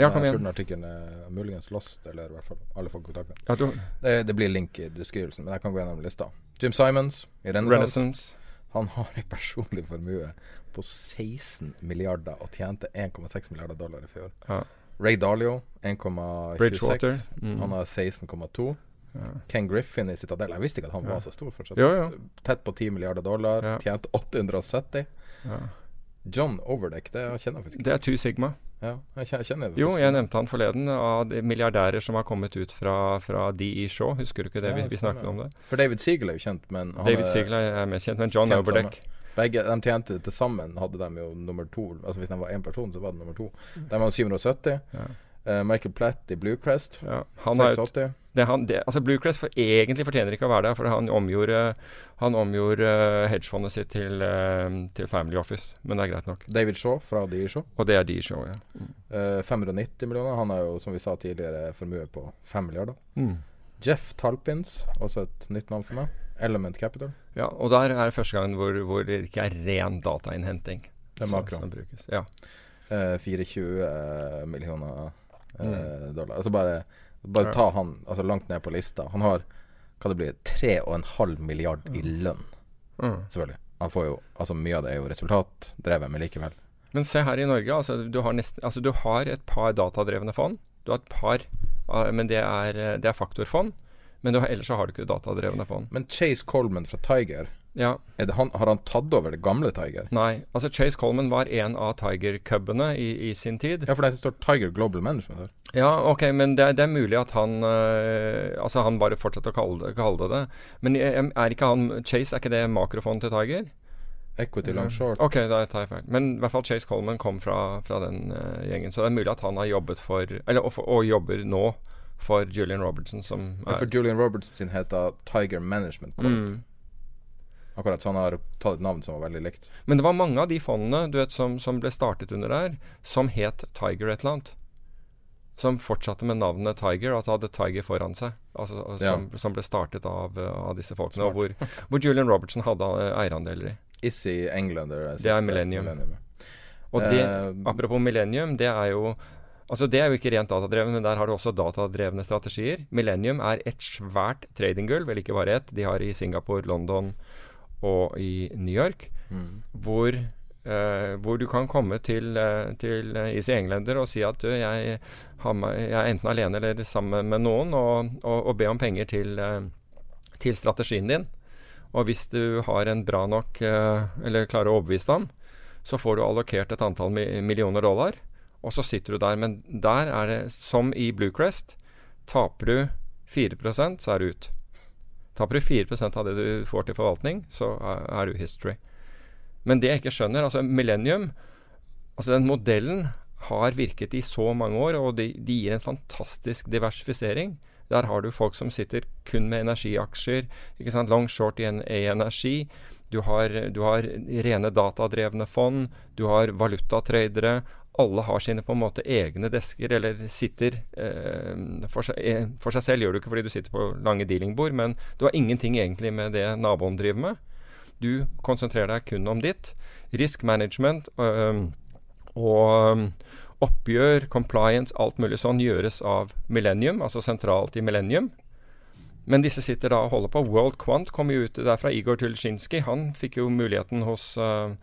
Ja, kom jeg tror den artikkelen er muligens lost, eller i hvert fall alle får kontakt med ja, det, det, blir link i beskrivelsen, men jeg kan gå gjennom lista. Jim Simons i Renaissance. Renaissance. Han har en personlig formue på 16 milliarder og tjente 1,6 milliarder dollar i fjor. Ja. Ray Dalio 1,26. Mm. Han har 16,2. Ja. Ken Griffin i Citadel. Jeg visste ikke at han var så stor fortsatt. Jo, jo. Tett på 10 milliarder dollar. Tjente 870. Ja. John Overdeck, det kjenner jeg faktisk ikke. Det er Two Sigma. Ja, jeg kjenner det. Jo, jeg nevnte han forleden, av milliardærer som har kommet ut fra, fra DE Shaw. Husker du ikke det? Ja, vi, vi snakket om det. For David Siegel er jo kjent, men David Siegel er mest kjent, men John Overdeck Begge, De tjente til sammen, hadde de jo nummer to. Altså Hvis de var én person, så var det nummer to. De var 770. Ja. Uh, Michael Platt i Bluecrest. Ja, han 680. Har, det han, det, altså Bluecrest for, egentlig fortjener ikke å være der, for han omgjorde, han omgjorde uh, hedgefondet sitt til, uh, til, Family Office. Men det er greit nok. David Shaw fra DI Shaw. Og det er DI Shaw, ja. Mm. 590 millioner. Han har jo, som vi sa tidligere, formue på 5 milliarder. Mm. Jeff Talpins, også et nytt navn for meg. Element Capital. Ja, og der er det første gang hvor, hvor det ikke er ren datainnhenting. Det er makro. Som, som brukes. Ja. 420 millioner mm. dollar. Altså bare, bare ta han altså langt ned på lista. Han har hva det blir 3,5 milliard i lønn. Mm. Selvfølgelig. Han får jo Altså Mye av det er jo resultatdrevet, men likevel. Men se her i Norge. Altså du, har nesten, altså, du har et par datadrevne fond. Du har et par, men det er, det er faktorfond. Men har, ellers så har du ikke datadrevne fond. Men Chase Coleman fra Tiger ja. han, har han tatt over det gamle Tiger? Nei. altså Chase Coleman var en av Tiger-cubene i, i, sin tid. Ja, for det står Tiger Global Management her. Ja, ok, men det, det er mulig at han øh, Altså han bare fortsetter å kalle det, kalle det det. Men er ikke han Chase, er ikke det makrofond til Tiger? Equity long short. Ok, da tar jeg feil. Men i hvert fall Chase Coleman kom fra, fra den uh, gjengen. Så det er mulig at han har jobbet for Eller og, og jobber nå for Julian Robertson, som er For Julian Robertson sin heter Tiger Management Corp. Mm. Akkurat, så han har tatt et navn som var veldig likt. Men det var mange av de fondene du vet, som, som ble startet under der, som het Tiger et eller annet. Som fortsatte med navnet Tiger, og at det hadde Tiger foran seg. Altså, ja. som, som, ble startet av, av disse folkene, og hvor, hvor, Julian Robertson hadde eh, eierandeler i. Issy Englander. Det er Millennium. millennium. Og det, uh, apropos Millennium, det er jo Altså Det er jo ikke rent datadrevet, men der har du også datadrevne strategier. Millennium er et svært tradinggulv, eller ikke bare ett. De har i Singapore, London og i New York, mm. hvor, eh, hvor, du kan komme til, uh, til Easy Englander og si at du, jeg, med, jeg, er enten alene eller sammen med noen, og, og, og be om penger til, uh, til, strategien din. Og hvis du har en bra nok Eller klarer å overbevise dem, så får du allokert et antall millioner dollar, og så sitter du der. Men der er det, som i Bluecrest, taper du 4 så er du ut. Taper du 4% av det du får til forvaltning, så er du history. Men det jeg ikke skjønner altså Millennium, altså den modellen har virket i så mange år, og de, de gir en fantastisk diversifisering. Der har du folk som sitter kun med energiaksjer. ikke sant, Long short i, en, i energi. Du har, du har, rene datadrevne fond. Du har valutatradere alle har sine på en måte egne desker, eller sitter eh, for, seg, eh, for, seg, selv gjør du ikke fordi du sitter på lange dealingbord, men du har ingenting egentlig med det naboen driver med. Du konsentrerer deg kun om ditt. Risk management øh, og oppgjør, compliance, alt mulig sånn gjøres av Millennium, altså sentralt i Millennium. Men disse sitter da og holder på. World Quant kom jo ut derfra. Igor Tulsjinskij. Han fikk jo muligheten hos, øh,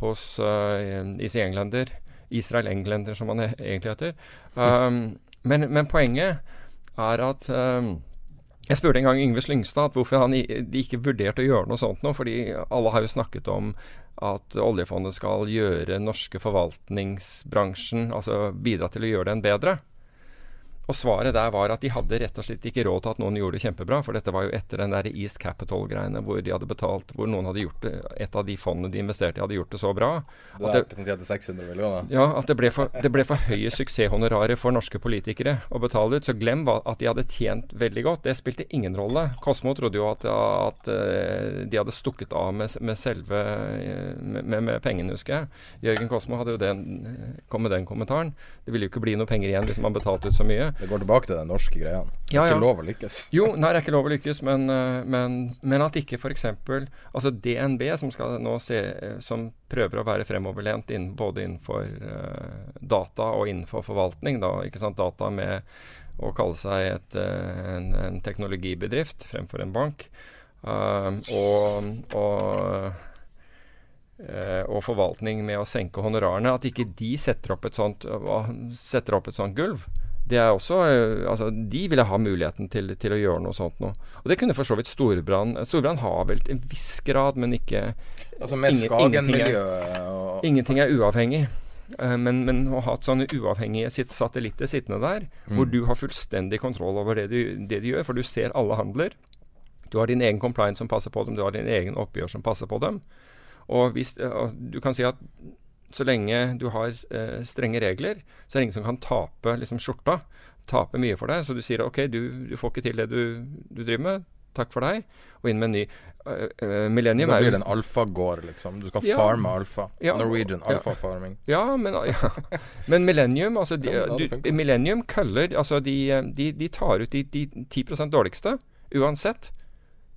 hos øh, Easy Englander Israel Englender, som han egentlig heter. Um, men, men, poenget er at um, jeg spurte en gang Yngve Slyngstad hvorfor han de ikke vurderte å gjøre noe sånt nå. fordi alle har jo snakket om at oljefondet skal gjøre norske forvaltningsbransjen Altså bidra til å gjøre den bedre. Og svaret der var at de hadde rett og slett ikke råd til at noen gjorde det kjempebra. For dette var jo etter den der East Capital-greiene hvor de hadde betalt Hvor noen hadde gjort det Et av de fondene de investerte i, hadde gjort det så bra. Det At det, representerte 600 millioner. ja, at det ble, for, det ble for høye suksesshonorarer for norske politikere å betale ut. Så glem at de hadde tjent veldig godt. Det spilte ingen rolle. Kosmo trodde jo at, at eh, de hadde stukket av med, med selve eh, med, med, med pengene, husker jeg. Jørgen Kosmo hadde jo den, kom med den kommentaren. Det ville jo ikke bli noe penger igjen hvis man betalte ut så mye. Det går tilbake til den norske greia. Det er Ja, ja. ikke lov å lykkes. Jo, nei, det er ikke lov å lykkes, men, eh, men, men at ikke f.eks. Altså DNB, som se eh, Som prøver å være fremoverlent inn, både innenfor uh, data og innenfor forvaltning, da, data med å kalle seg et, uh, en, en teknologibedrift fremfor en bank. uh, og, og og forvaltning med å senke honorarene. At ikke de setter opp et sånt, setter opp et sånt gulv. Det er også, eh, altså De ville ha muligheten til, til å gjøre noe sånt nå. Og det kunne for så vidt Storbrann. Storbrann har vel til en viss grad, men ikke Altså med ingen- ingenting Skagen-miljøet og Ingenting er uavhengig. Eh, Men, men å ha et sånne uavhengige sitt satellitter sittende der, hvor du har fullstendig kontroll over det du, det de gjør, for du ser alle handler. Du har din egen compliance som passer på dem, du har din egen oppgjør som passer på dem. Og hvis, eh, du kan si at så lenge du har eh, strenge regler, så er det ingen som kan tape liksom, skjorta. Tape mye for deg. Så du sier OK, du, du får ikke til det du, du driver med. Takk for deg. Og inn med en ny. Uh, uh, Millennium Da er blir det en alfagård, liksom. Du skal Ja. farme alfa. Ja. Norwegian Ja. alfa farming. Ja, men, ja. men Millennium altså de, du. Millennium køller altså de, de, de tar ut de, de 10% dårligste uansett.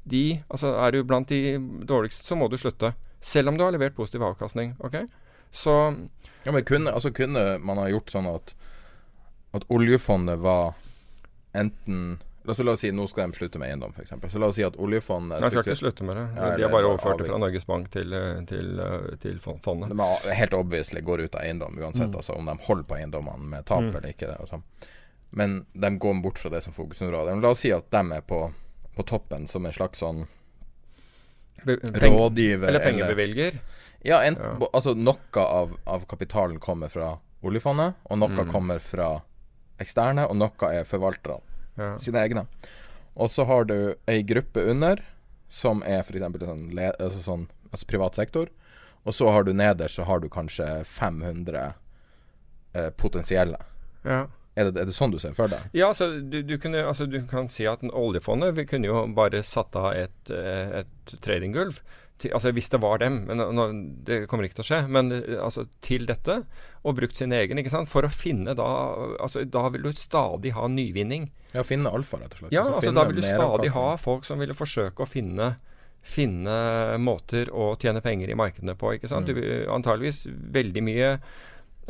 De, altså Er du blant de dårligste, så må du slutte. Selv om du har levert positiv avkastning. ok? Så Ja, men kunne, altså kunne man ha gjort sånn at At oljefondet var enten La oss, la oss si nå skal de slutte med eiendom, f.eks. Så la oss si at oljefondet jeg skal ikke slutte med det. De har bare overført det fra Norges Bank til, eh, til, eh, til fondet. De helt obviously går ut av eiendom uansett, altså om de holder på eiendommene med tap Mm. eller ikke. Og sånn. Men de går bort fra det som fokusområde. La oss si at de er på, på toppen som en slags sånn rådgiver Eller pengebevilger. Ja, en, Ja. altså noe av, av kapitalen kommer fra oljefondet, og noe Mm. kommer fra eksterne, og noe er forvalterne Ja. sine egne. Og så har du ei gruppe under, som er f.eks. Sånn, altså sånn altså privat sektor. Og så har du nederst så har du kanskje 500 eh, potensielle. Ja. Er det, er det sånn du ser for deg? Ja, altså du, du, kunne, altså du kan si at oljefondet Vi kunne jo bare satt av et, eh, et tradinggulv. Til, altså Hvis det var dem. Men nå- Det kommer ikke til å skje. Men eh, altså til dette. Og brukt sin egen. ikke sant? For å finne da altså Da vil du stadig ha nyvinning. Ja, finne alfa, rett og slett. Ja, Altså altså Da vil du stadig ha folk som ville forsøke å finne Finne måter å tjene penger i markedene på. ikke sant? Du, antageligvis veldig mye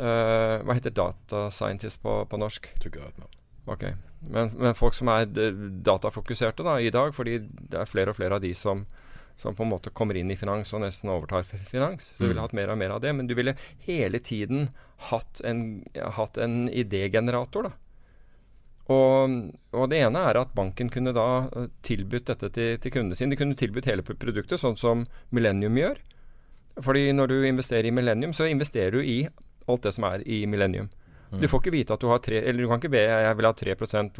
uh, Hva heter data scientist på, på norsk? Tror ikke det er et navn. Men, men folk som er datafokuserte da, i dag, fordi det er flere og flere av de som, som på en måte kommer inn i finans og nesten overtar finans. Du ville hatt mer og mer av det, men du ville hele tiden hatt en, hatt en idégenerator. da. Og, og det ene er at banken kunne da tilbudt dette til, til kundene sine. De kunne tilbudt hele produktet, sånn som Millennium gjør. Fordi når du investerer i Millennium, så investerer du i alt det som er i Millennium. Du får ikke vite at du har tre Eller du kan ikke be jeg vil ha 3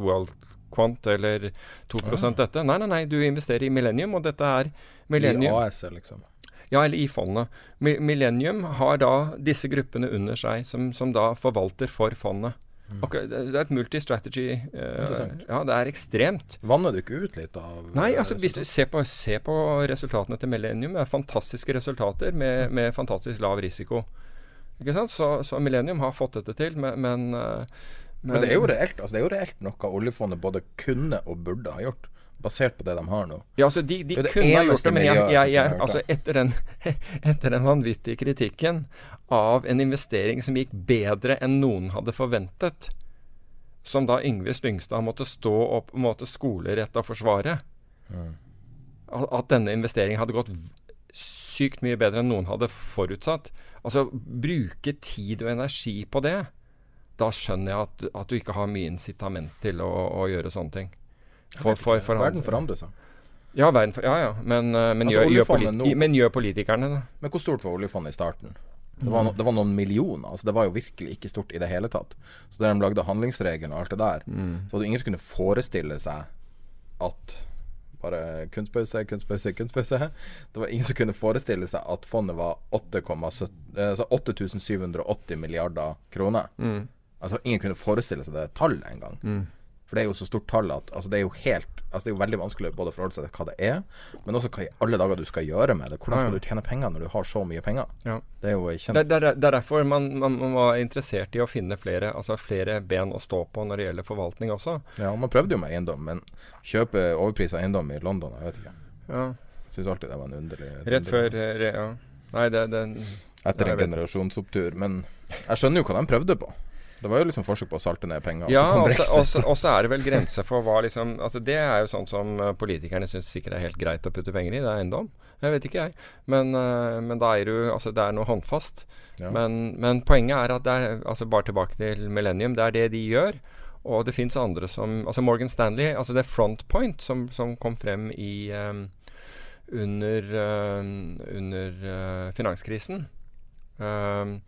World Quant eller 2% dette. Nei, nei, nei. Du investerer i Millennium, og dette er Millennium. I AS-et, liksom. Ja, eller i fondet. Millennium har da disse gruppene under seg, som, som da forvalter for fondet. Akkurat, det er et multi-strategy. Mm. Interessant. ja, det er ekstremt. Vanner du ikke ut litt av Nei, eh, altså hvis du ser på, ser på resultatene til Millennium, det er fantastiske resultater med, med fantastisk lav risiko. Ikke sant? Så, så Millennium har fått dette til, men, men, eh, Men det er reelt altså det er jo reelt noe oljefondet både kunne og burde ha gjort, basert på det de har nå. Ja, altså de, de Det det kunne ha gjort det, men jeg, jeg, jeg, altså etter den, etter den vanvittige kritikken av en investering som gikk bedre enn noen hadde forventet, som da Yngve Slyngstad måtte stå opp måtte skolerett og forsvare, at, at denne investeringen hadde gått sykt mye bedre enn noen hadde forutsatt. Altså bruke tid og energi på det, da skjønner jeg at, at du ikke har mye incitament til å, å gjøre sånne ting. For, for, for Verden forandrer seg. ja, verden ja, ja. Men, eh, men, Altså, gjør, gjør, men gjør politikerne det? Men hvor stort var oljefondet i starten? Det var, no, det var, noen millioner. Altså det var jo virkelig ikke stort i det hele tatt. Så da de lagde handlingsregelen og alt det der, mm. så hadde ingen som kunne forestille seg at bare kunstpause, kunstpause, kunstpause. Det var ingen som kunne forestille seg at fondet var 8780 altså milliarder kroner. Mm. Altså Ingen kunne forestille seg det tallet engang. Mm. For det er jo så stort tall at altså, det er jo helt Altså Det er jo veldig vanskelig både å forholde seg til hva det er, men også hva i alle dager du skal gjøre med det. Hvordan skal du tjene penger når du har så mye penger? Ja. Det er jo kjent... Det, det, det, er derfor man, man, man, var interessert i å finne flere, altså flere ben å stå på når det gjelder forvaltning også. Ja, man prøvde jo med eiendom, men kjøpe overpris av eiendom i London, jeg vet ikke. Ja. Syns alltid det var en underlig Rett før Ja. Nei, det, det Etter en generasjonsopptur. Men jeg skjønner jo hva de prøvde på. Det var jo liksom forsøk på å salte ned penger. Ja, og så er det vel grenser for hva liksom altså Det er jo sånn som uh, politikerne syns sikkert er helt greit å putte penger i. Det er eiendom. Jeg vet ikke, jeg. Men, uh, men da er du Altså, det er noe håndfast. Ja. Men, men, poenget er at det er Altså, bare tilbake til Millennium. Det er det de gjør. Og det fins andre som Altså Morgan Stanley, altså det Front Point som, som kom frem i um, under, um, under finanskrisen. Um,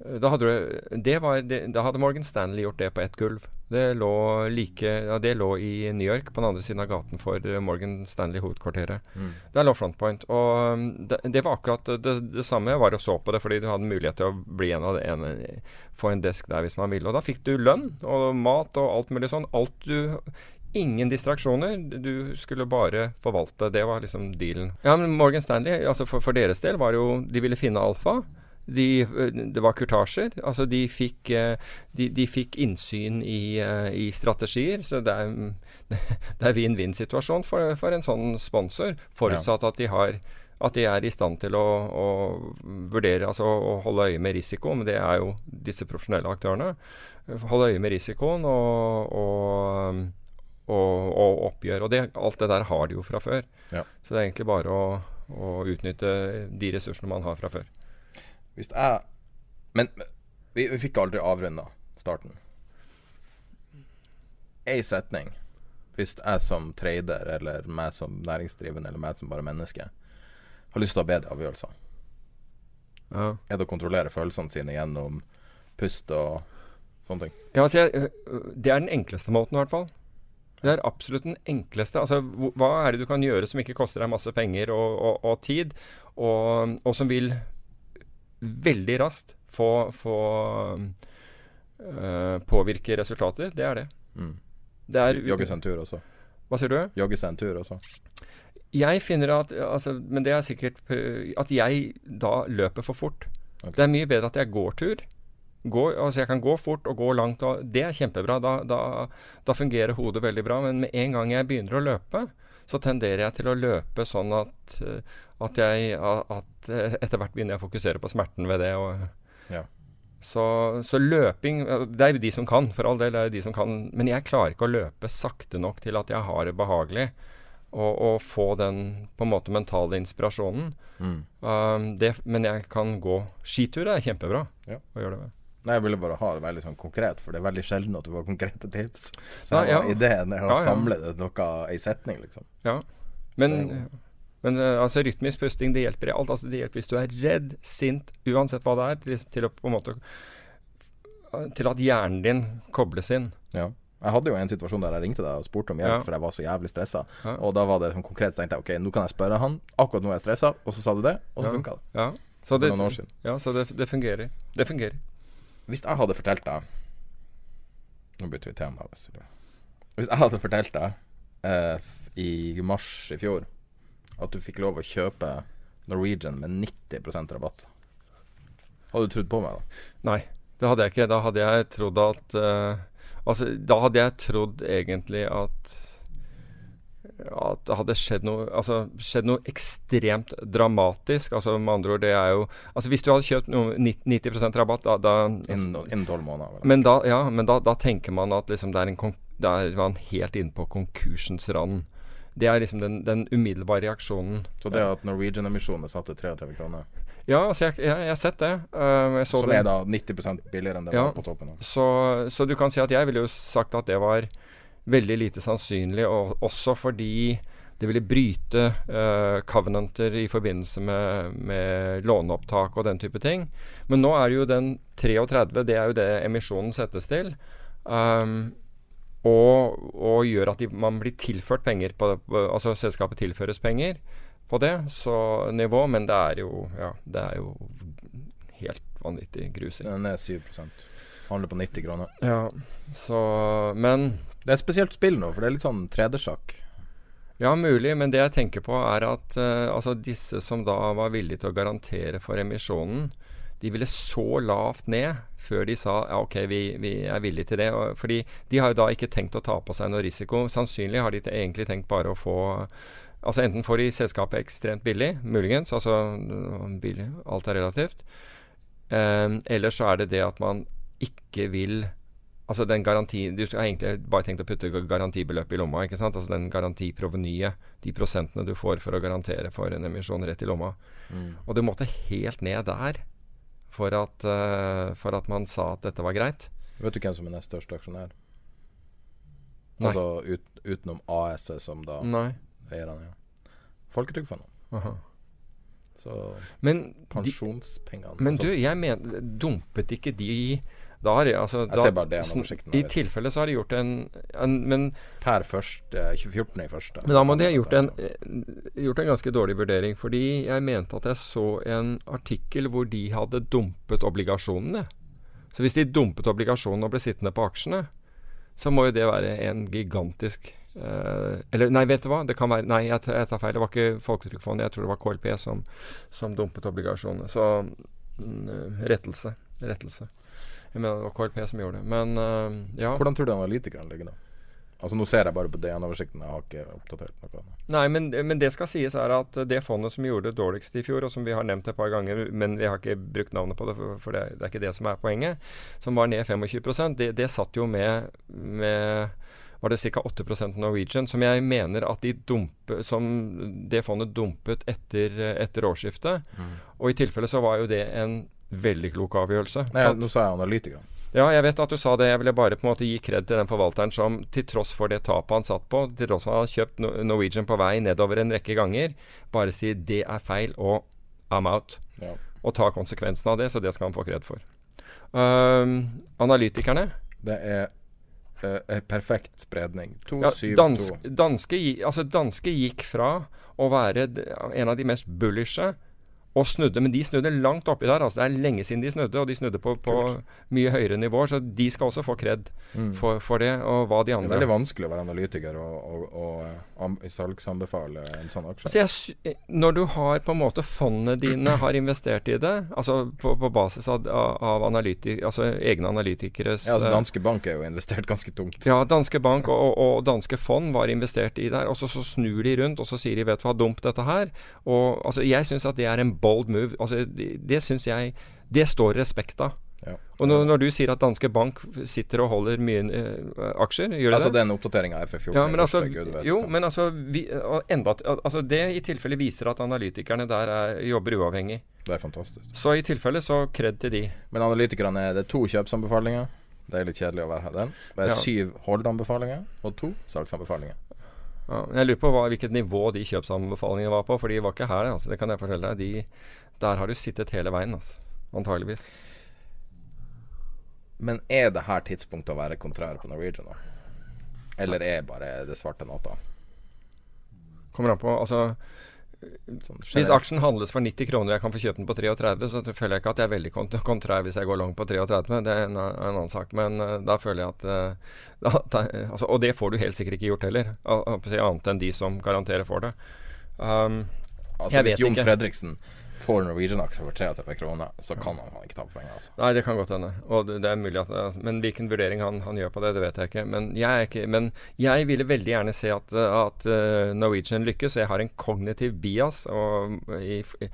da hadde, det var, det, da hadde, Morgan Stanley gjort det på ett gulv. Det lå, like, ja, det lå i New York, på den andre siden av gaten for eh, Morgan Stanley-hovedkvarteret. Mm. Der lå Frontpoint. Og um, det, var akkurat det, samme. Var å så på det fordi du hadde mulighet til å bli en av det ene, få en desk der hvis man ville. Og da fikk du lønn og mat og alt mulig sånn. Alt du Ingen distraksjoner. Du skulle bare forvalte. Det var liksom dealen. Ja, men Morgan Stanley, altså for, for deres del, var jo De ville finne alfa. De, det var kurtasjer. Altså de fikk, eh, de, de fikk innsyn i, eh, i, strategier. Så det er, det vinn-vinn-situasjon for, for, en sånn sponsor, forutsatt at de har at de er i stand til å, å, vurdere, altså å holde øye med risiko. Men det er jo disse profesjonelle aktørene. Holde øye med risikoen og, og, og, og oppgjør. Og det, alt det der har de jo fra før. Ja. Så det er egentlig bare å, å utnytte de ressursene man har fra før. Hvis jeg Men vi, vi fikk aldri avrunda starten. Ei setning. Hvis jeg som trader, eller meg som næringsdrivende, eller meg som bare menneske, har lyst til å be bedre avgjørelser, ja. er det å kontrollere følelsene sine gjennom pust og sånne ting? Ja, altså jeg, det er den enkleste måten, i hvert fall. Det er absolutt den enkleste. Altså, hva er det du kan gjøre som ikke koster deg masse penger og, og, og tid, og, og, som vil veldig raskt få, få uh, påvirke resultater, det er det. Mm. det er, Jogge seg en tur også. Hva sier du? Jogge seg en tur også. Jeg finner at altså, Men det er sikkert at jeg da løper for fort. Okay. Det er mye bedre at jeg går tur. Går, altså jeg kan gå fort og gå langt, og det er kjempebra. Da, da, da fungerer hodet veldig bra. Men med en gang jeg begynner å løpe, så tenderer jeg til å løpe sånn at, at jeg at etter hvert begynner jeg å fokusere på smerten ved det. Og, ja. så, så, løping Det er jo de som kan, for all del. er de som kan, Men jeg klarer ikke å løpe sakte nok til at jeg har det behagelig. Og, og få den på en måte mentale inspirasjonen. Mm. Um, det, men jeg kan gå skitur. Det er kjempebra ja. å gjøre det med. Nei, Jeg ville bare ha det veldig sånn konkret, for det er veldig sjelden at du får konkrete tips. Så Nei, ja. ideen er å ja, samle det noe i setning, liksom. Ja, men, men eh, altså, rytmisk pusting det hjelper i alt. Altså, det hjelper hvis du er redd, sint, uansett hva det er, til, til å måte Til at hjernen din kobles inn. Ja. Jeg hadde jo en situasjon der jeg ringte deg og spurte om hjelp, ja. for jeg var så jævlig stressa. Ja. Og da var det sånn konkret, så tenkte jeg ok, nå kan jeg spørre han. Akkurat nå er jeg stressa, og så sa du det, og så ja. funka det. Ja. Så det. Ja, det, det fungerer. Det fungerer. Hvis jeg hadde fortalt deg Nå bytter vi tema. Hvis jeg hadde fortalt deg eh, i mars i fjor at du fikk lov å kjøpe Norwegian med 90% rabatt, hadde du trodd på meg da? Nei, det hadde jeg ikke. Da hadde jeg trodd at uh, Altså, da hadde jeg trodd egentlig at at det hadde skjedd noe, altså, skjedd noe ekstremt dramatisk. Altså, med andre ord, det er jo altså, Hvis du hadde kjøpt noe 90% rabatt da, da Innen tolv måneder. Men, da, ja, men da, da, tenker man at liksom, det er en, da er man helt inne på konkursens rand. Det er liksom den, den umiddelbare reaksjonen. Så det at Norwegian-emisjonene satte 33 kroner? Ja, altså jeg, jeg, jeg har sett det. Uh, Som er da 90 billigere enn det ja, var på toppen? Så, så, du kan si at jeg ville jo sagt at det var veldig lite sannsynlig, og også fordi det ville bryte uh, covenanter i forbindelse med, med, låneopptak og den type ting. Men nå er det jo den 33, det er jo det emisjonen settes til. Um, og, og, gjør at de, man blir tilført penger på, på, Altså selskapet tilføres penger på det så nivå, men det er jo, ja, det er jo helt vanvittig grusing. Den er 7 Handler på 90 kroner. Ja, så Men Det er et spesielt spill nå, for det er litt sånn 3D-sjakk. Ja, mulig, men det jeg tenker på, er at uh, altså disse som da var villige til å garantere for emisjonen, de ville så lavt ned før de sa ja, ok, vi, vi er villige til det. Og, fordi de har jo da ikke tenkt å ta på seg noe risiko. Sannsynlig har de egentlig tenkt bare å få Altså Enten får de selskapet ekstremt billig, muligens. Altså billig, alt er relativt. Um, eller så er det det at man ikke vil Altså den garanti Du har egentlig bare tenkt å putte garantibeløpet i lomma. ikke sant? Altså den garantiprovenyet. De prosentene du får for å garantere for en emisjon rett i lomma. Mm. Og det måtte helt ned der for at, uh, for at man sa at dette var greit. Vet du hvem som er nest største aksjonær? Nei. Altså ut, utenom AS-et, som da Nei. eierne er. Folketrygdfondet. Så men pensjonspengene Men altså. du, jeg mener Dumpet ikke de da har de, altså, jeg ser bare det oversikten. I tilfelle så har de gjort en, en men, Per første, 2014 i første. Men da må de ha gjort en, gjort en ganske dårlig vurdering. Fordi jeg mente at jeg så en artikkel hvor de hadde dumpet obligasjonene. Så hvis de dumpet obligasjonene og ble sittende på aksjene, så må jo det være en gigantisk Uh, eller nei, vet du hva? Det kan være Nei, jeg, jeg tar feil. Det var ikke Folketrygdfondet. Jeg tror det var KLP som, som dumpet obligasjonene. Så uh, rettelse. Rettelse. Jeg mener det var KLP som gjorde det. Men uh, ja. Hvordan tror du analytikerne ligger da? Altså Nå ser jeg bare på DN-oversikten, jeg har ikke oppdatert noe. Nei, men, men, det skal sies er at det fondet som gjorde det dårligst i fjor, og som vi har nevnt et par ganger, men vi har ikke brukt navnet på det, for det, det er ikke det som er poenget, som var ned 25 det, det satt jo med, med var det ca. 8% Norwegian, som jeg mener at de dumpe, som det fondet dumpet etter, etter årsskiftet. Mm. Og i tilfelle så var jo det en veldig klok avgjørelse. Nei, nå sa jeg analytikeren. Ja, jeg vet at du sa det. Jeg ville bare på en måte gi kred til den forvalteren som til tross for det tapet han satt på, til tross for at han har kjøpt Norwegian på vei nedover en rekke ganger, bare sier det er feil og I'm out. Ja. Og ta konsekvensen av det, så det skal han få kred for. Uh, analytikerne Det er uh, perfekt spredning. 2, ja, 7, dansk, 2. Danske, altså danske gikk fra å være en av de mest bullishe og snudde, men de snudde langt oppi der. altså Det er lenge siden de snudde, og de snudde på, på mye høyere nivåer. Så de skal også få kred mm. for, for, det, og hva de andre Det er veldig vanskelig å være analytiker og, og, og um, salgsanbefale en sånn aksje. Altså jeg, når du har på en måte fondene dine har investert i det, altså på, på basis av, av analytik, altså egne analytikeres Ja, altså Danske Bank er jo investert ganske tungt. Ja, Danske Bank og, og danske fond var investert i der. Og så, så snur de rundt, og så sier de vet du hva, dumt dette her. Og altså Jeg syns at det er en bold move. Altså, det det syns jeg Det står respekt av. Ja. Og når, når, du sier at Danske Bank sitter og holder mye uh, aksjer, gjør det altså, det? den oppdateringa av FF14 ja, men altså, Jo, men altså, vi, enda, altså, Det i tilfelle viser at analytikerne der er, jobber uavhengig. Det er fantastisk. Så i tilfelle så kred til de. Men analytikerne er det to kjøpsanbefalinger. Det er litt kjedelig å være her den. Det er ja. syv holdanbefalinger og to salgsanbefalinger. Ja, jeg lurer på hva, hvilket nivå de kjøpsanbefalingene var på, for de var ikke her. Altså, det kan jeg fortelle deg. De, der har du sittet hele veien, altså, antageligvis. Men er det her tidspunktet å være kontrær på Norwegian, da? Eller er bare det svarte natta? Kommer an på. Altså Sånn hvis aksjen handles for 90 kroner jeg kan få kjøpt den på 33, så føler jeg ikke at jeg er veldig kontrær hvis jeg går lang på 33. Det er en, en annen sak. Men uh, da føler jeg at uh, da, da, altså, Og det får du helt sikkert ikke gjort heller. Annet enn de som garanterer for det. Um, altså, hvis Jon Fredriksen får Norwegian-aksjer for 33 kroner, så kan han, han ikke tape penger. Altså. Nei, det kan godt hende. Og det, det, er mulig at altså, Men hvilken vurdering han, han, gjør på det, det vet jeg ikke. Men jeg, ikke, men jeg ville veldig gjerne se at, at uh, Norwegian lykkes. Jeg har en kognitiv bias og i, i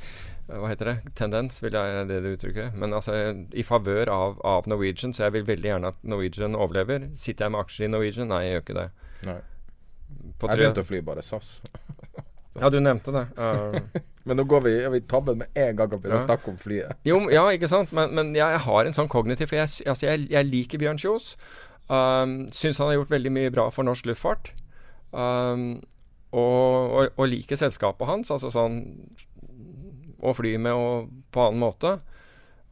hva heter det? Tendens, vil jeg det det uttrykket. Men altså i favør av, av, Norwegian, så jeg vil veldig gjerne at Norwegian overlever. Sitter jeg med aksjer i Norwegian? Nei, jeg gjør ikke det. Nei. jeg begynte å fly bare SAS. Ja, du nevnte det. Uh, men nå går vi, vi tabben med en gang og begynner ja. snakke om flyet. jo, ja, ikke sant. Men, men jeg har en sånn kognitiv For jeg, altså, jeg, jeg liker Bjørn Kjos. Um, Syns han har gjort veldig mye bra for norsk luftfart. Um, og, og, og liker selskapet hans, altså sånn å fly med og på annen måte.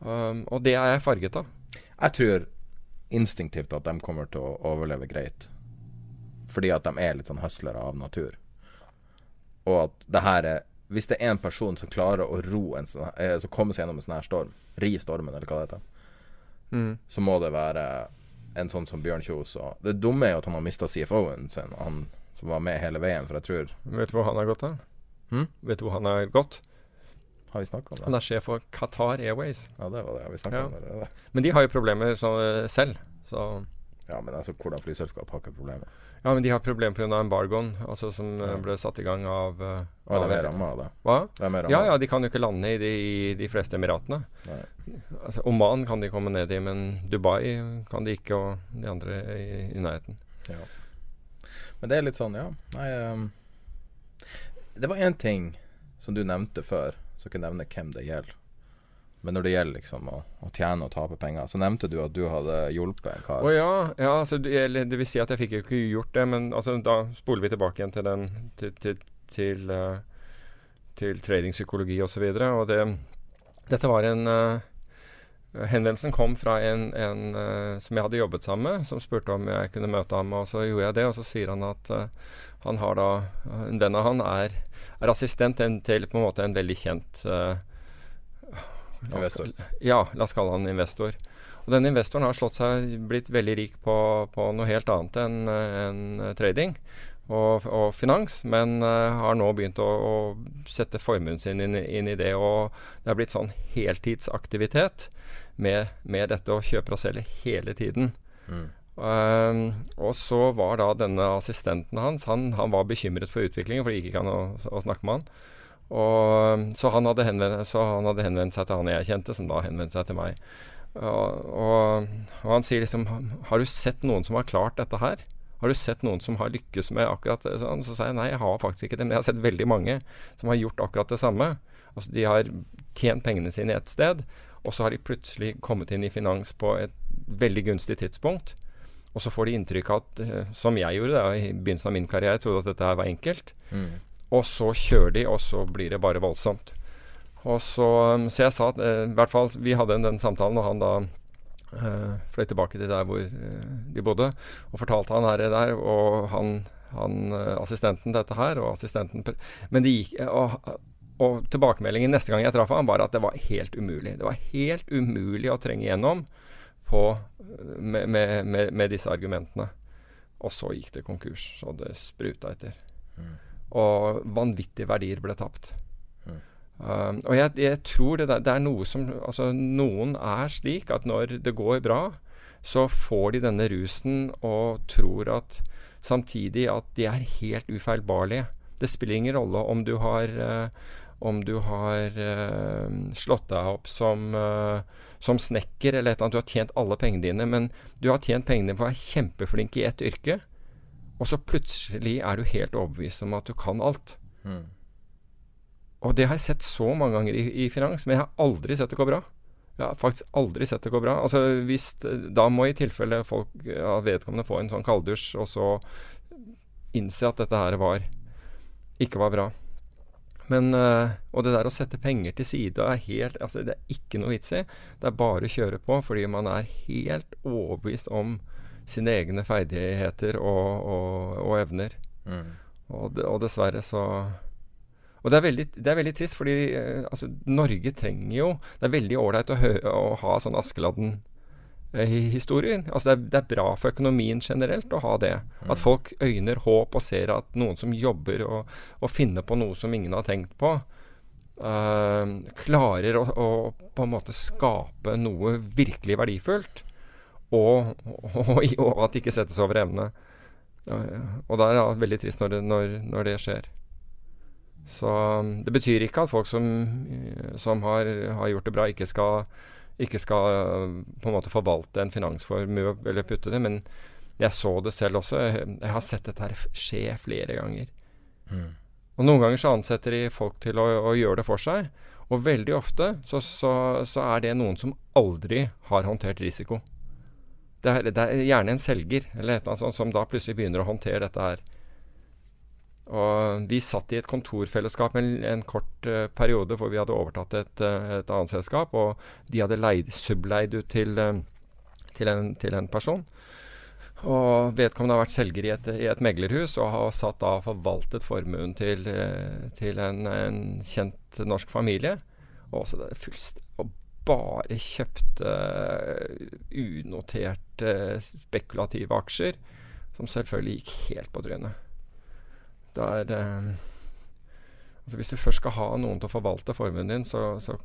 Um, og det er jeg farget av. Jeg tror instinktivt at de kommer til å overleve greit. Fordi at de er litt sånn hustlere av natur. Og at det her er Hvis det er en person som klarer å ro en sånn som kommer seg gjennom en sånn her storm, ri stormen, eller hva det heter, Mm. så må det være en sånn som Bjørn Kjos. Og det dumme er jo at han har mista CFO-en sin, han som var med hele veien, for jeg tror Vet du hvor han har gått, da? Hmm? Vet du hvor han har gått? Har vi snakka om det? Han er sjef for Qatar Airways. Ja, det var det. Har vi snakka Ja. om det allerede? Men de har jo problemer så, selv. Så Ja, men altså, hvordan flyselskap har ikke problemer? Ja, men de har problemer pga. embargoen, altså som eh, Ja. ble satt i gang av uh, Og det er ramma av det. Hva? det er. Ja, ja, de kan jo ikke lande i de, i de fleste emiratene. Altså, Oman kan de komme ned i, men Dubai kan de ikke, og de andre i, i nærheten. Ja. Men det er litt sånn, ja. Nei um, Det var én ting som du nevnte før, så jeg nevne hvem det gjelder. Men når det gjelder liksom å, å tjene og tape penger, så nevnte du at du hadde hjulpet en kar. Å ja, ja altså, det, det vil si at jeg fikk ikke gjort det, men altså, da spoler vi tilbake igjen til den til, til, til, uh, til tradingpsykologi osv. Og, så og det, dette var en uh, Henvendelsen kom fra en, en uh, som jeg hadde jobbet sammen med, som spurte om jeg kunne møte ham, og så gjorde jeg det. Og så sier han at han har da En venn av han er, er assistent til på en måte en veldig kjent oss Investor. Ja, la oss kalle han investor. Og denne investoren har slått seg blitt veldig rik på, på noe helt annet enn en trading og, og finans, men uh, har nå begynt å, å sette formuen sin inn, inn i det. Og det er blitt sånn heltidsaktivitet med, med dette å kjøpe og selge hele tiden. Mm. Um, og så var da denne assistenten hans Han, han var bekymret for utviklingen, for det gikk ikke an å, å snakke med han. Og, så, han henvendt, så han hadde henvendt seg til han jeg kjente, som da henvendte seg til meg. Og, og, og han sier liksom Har du sett noen som har klart dette her? Har du sett noen som har lykkes med akkurat det? Sånn, så sa jeg nei, jeg har faktisk ikke det. Men jeg har sett veldig mange som har gjort akkurat det samme. Altså De har tjent pengene sine et sted, og så har de plutselig kommet inn i finans på et veldig gunstig tidspunkt. Og så får de inntrykk av at, eh, som jeg gjorde da, i begynnelsen av min karriere, jeg trodde at dette her var enkelt. Mm. Og så kjører de, og så blir det bare voldsomt. Og så, um, så jeg sa at eh, hvert fall Vi hadde den, samtalen, og han da eh, fløy tilbake til der hvor eh, de bodde, og fortalte han her der, og han, han eh, assistenten dette her, og assistenten Men det gikk og, og tilbakemeldingen neste gang jeg traff ham, var at det var helt umulig. Det var helt umulig å trenge igjennom på, med, med, med, med disse argumentene. Og så gikk det konkurs, så det spruta etter. Og vanvittige verdier ble tapt. Um, og jeg, jeg tror det, der, det er noe som Altså, noen er slik at når det går bra, så får de denne rusen og tror at samtidig at de er helt ufeilbarlige. Det spiller ingen rolle om du har uh, om du har uh, slått deg opp som, uh, som snekker eller et eller annet. Du har tjent alle pengene dine, men du har tjent pengene dine på å være kjempeflink i ett yrke. Og så plutselig er du helt overbevist om at du kan alt. Mm. Og det har jeg sett så mange ganger i, i finans, men jeg har aldri sett det gå bra. Jeg har faktisk aldri sett det gå bra. Altså hvis, Da må i tilfelle folk ja, vedkommende få en sånn kalddusj, og så innse at dette her var ikke var bra. Men øh, Og det der å sette penger til side er helt altså Det er ikke noe vits i. Det er bare å kjøre på, fordi man er helt overbevist om sine egne ferdigheter og, og, og evner. Mm. Og, og dessverre så Og det er veldig, det er veldig trist, fordi eh, altså, Norge trenger jo Det er veldig ålreit å, å ha sånn Askeladden-historier. Altså det, er, det er bra for økonomien generelt å ha det. At folk øyner håp og ser at noen som jobber og, og finner på noe som ingen har tenkt på, eh, klarer å, å på en måte skape noe virkelig verdifullt. Og, og, og at det ikke settes over evne. Og da er det veldig trist når det, når, når det skjer. Så um, det betyr ikke at folk som, eh, som har, har gjort det bra, ikke skal, ikke skal uh, på en måte forvalte en finansformue eller putte det, men jeg så det selv også. Jeg har sett dette her skje flere ganger. Mm. Og noen ganger så ansetter de folk til å, å gjøre det for seg, og veldig ofte så, så, så er det noen som aldri har håndtert risiko. Det er, det er gjerne en selger eller et sånt som da plutselig begynner å håndtere dette her. Og vi satt i et kontorfellesskap en, en kort uh, periode hvor vi hadde overtatt et, uh, et, annet selskap, og de hadde leid, subleid ut til, uh, til, en, til, en, person. Og vedkommende har vært selger i et, i et meglerhus og har satt da forvaltet formuen til, til en, en, kjent norsk familie. Og også det fullst, og bare kjøpte unoterte spekulative aksjer, som selvfølgelig gikk helt på trynet. Det er eh, altså Hvis du først skal ha noen til å forvalte formuen din, så, så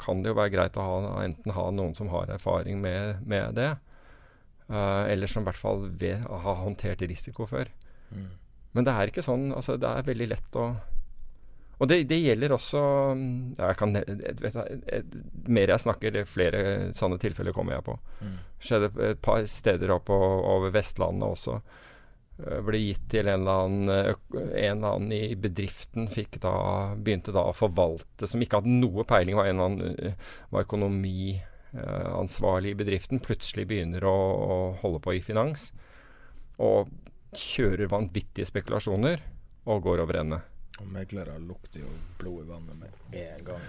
kan det jo være greit å ha, enten ha noen som har erfaring med, med det, uh, eller som i hvert fall ved, har håndtert risiko før. Mm. Men det er ikke sånn. altså Det er veldig lett å og det, det, gjelder også ja, jeg kan, vet, Mer jeg snakker, det flere sånne tilfeller kommer jeg på. Mm. skjedde et par steder opp over Vestlandet også. Eh, ble gitt til en eller annen, en eller annen i bedriften, fikk da, begynte da å forvalte, som ikke hadde noe peiling, var en eller annen eh, var økonomiansvarlig i bedriften, plutselig begynner å, å holde på i finans. Og kjører vanvittige spekulasjoner og går over ende. Og meglere lukter jo blod i vannet med en gang,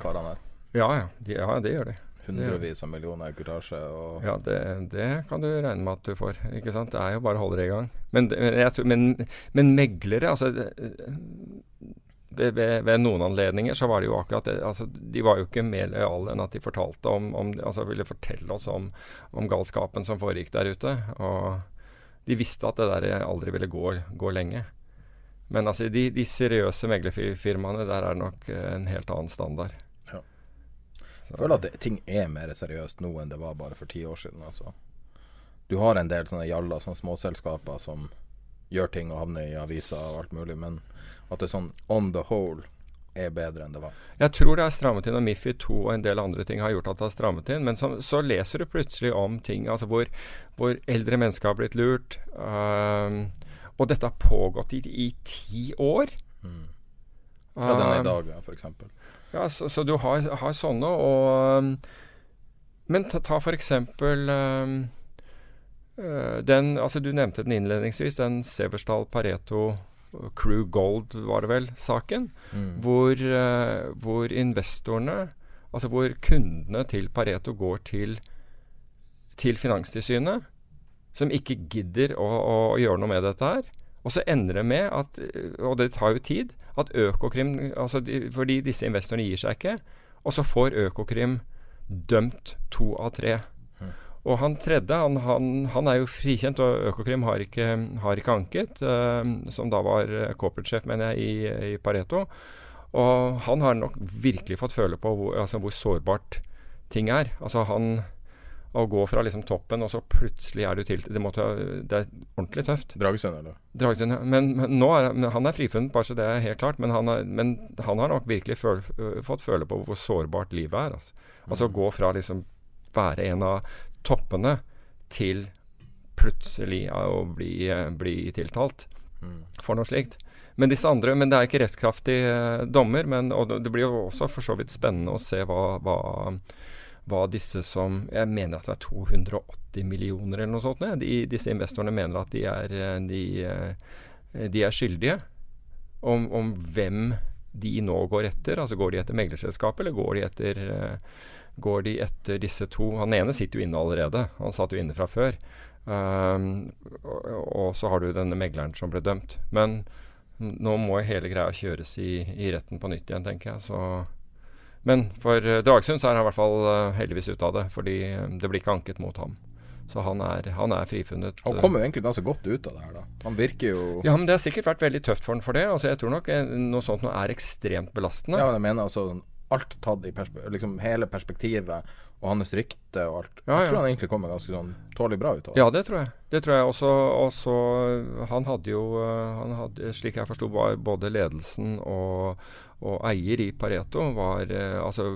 karene her. Ja, ja, de, ja, det gjør de hundrevis av millioner i kurasje. ja, det, det, kan du regne med at du får. ikke sant? Det er jo bare å holde det i gang. Men, men, men, meglere altså ved, ved, ved, noen anledninger så var det jo akkurat det. Altså, de var jo ikke mer lojale enn at de fortalte om, om altså ville fortelle oss om, om, galskapen som foregikk der ute. Og de visste at det der aldri ville gå, gå lenge. Men altså, de, de seriøse meglerfirmaene, der er det nok en helt annen standard. Ja. Jeg føler at det, ting er mer seriøst nå enn det var bare for ti år siden. Altså. Du har en del sånne jalla, sånne småselskaper som gjør ting og havner i aviser og alt mulig, men at det er sånn on the whole er bedre enn det var. Jeg tror det er strammet inn, og Mifid 2 og en del andre ting har gjort at det har strammet inn. Men så, så leser du plutselig om ting altså hvor, hvor eldre mennesker har blitt lurt. Um, og dette har pågått i, i ti år. Mm. Ja, den er i dag, ja, f.eks. Ja, så, så du har, har, sånne, og um, Men ta, ta eksempel um, uh, den Altså, du nevnte den innledningsvis, den Seversdal Pareto Crew Gold, var det vel, saken. Mm. Hvor, uh, hvor, investorene, altså hvor kundene til Pareto går til, til Finanstilsynet, som ikke gidder å, å, gjøre noe med dette her. Og så ender det med at, og det tar jo tid, at Økokrim altså de, Fordi disse investorene gir seg ikke. Og så får Økokrim dømt to av tre. Mm. Og han tredje, han, han, han, er jo frikjent, og Økokrim har ikke, har ikke anket. Eh, som da var corporate-sjef, mener jeg, i, i, Pareto. Og han har nok virkelig fått føle på hvor, altså hvor sårbart ting er. Altså han å gå fra liksom toppen, og så plutselig er du til Det, måtte, det er ordentlig tøft. Dragsund, eller? Dragsund. Men, men, nå er, men han er frifunnet, bare så det er helt klart. Men han, er, men han har nok virkelig føl, fått føle på hvor sårbart livet er. Altså, altså mm. gå fra liksom være en av toppene til plutselig å bli, bli tiltalt mm. for noe slikt. Men disse andre, men det er ikke rettskraftig eh, dommer. Men, og det blir jo også for så vidt spennende å se hva, hva hva disse som Jeg mener at det er 280 millioner eller noe sånt. De, disse investorene mener at de er, eh, de, eh, de er skyldige. Om, om, hvem de nå går etter. Altså Går de etter meglerselskapet, eller går de etter, eh, går de etter disse to? Han ene sitter jo inne allerede. Han satt jo inne fra før. Um, og, og, så har du denne megleren som ble dømt. Men nå må hele greia kjøres i, i retten på nytt igjen, tenker jeg. Så men for uh, Dragsund så er han i hvert fall uh, heldigvis ute av det, fordi um, det blir ikke anket mot ham. Så han er, han er frifunnet. Han kommer jo egentlig ganske godt ut av det her, da. Han virker jo Ja, men det har sikkert vært veldig tøft for han for det. Altså, jeg tror nok noe sånt noe er ekstremt belastende. Ja, men jeg mener altså alt tatt i perspe liksom hele perspektivet og hans rykte og alt. Ja, jeg tror han egentlig kommer ganske sånn tålelig bra ut av det. Ja, det tror jeg. Det tror jeg også. også han hadde jo han hadde, Slik jeg forsto, var både ledelsen og, og eier i Pareto var altså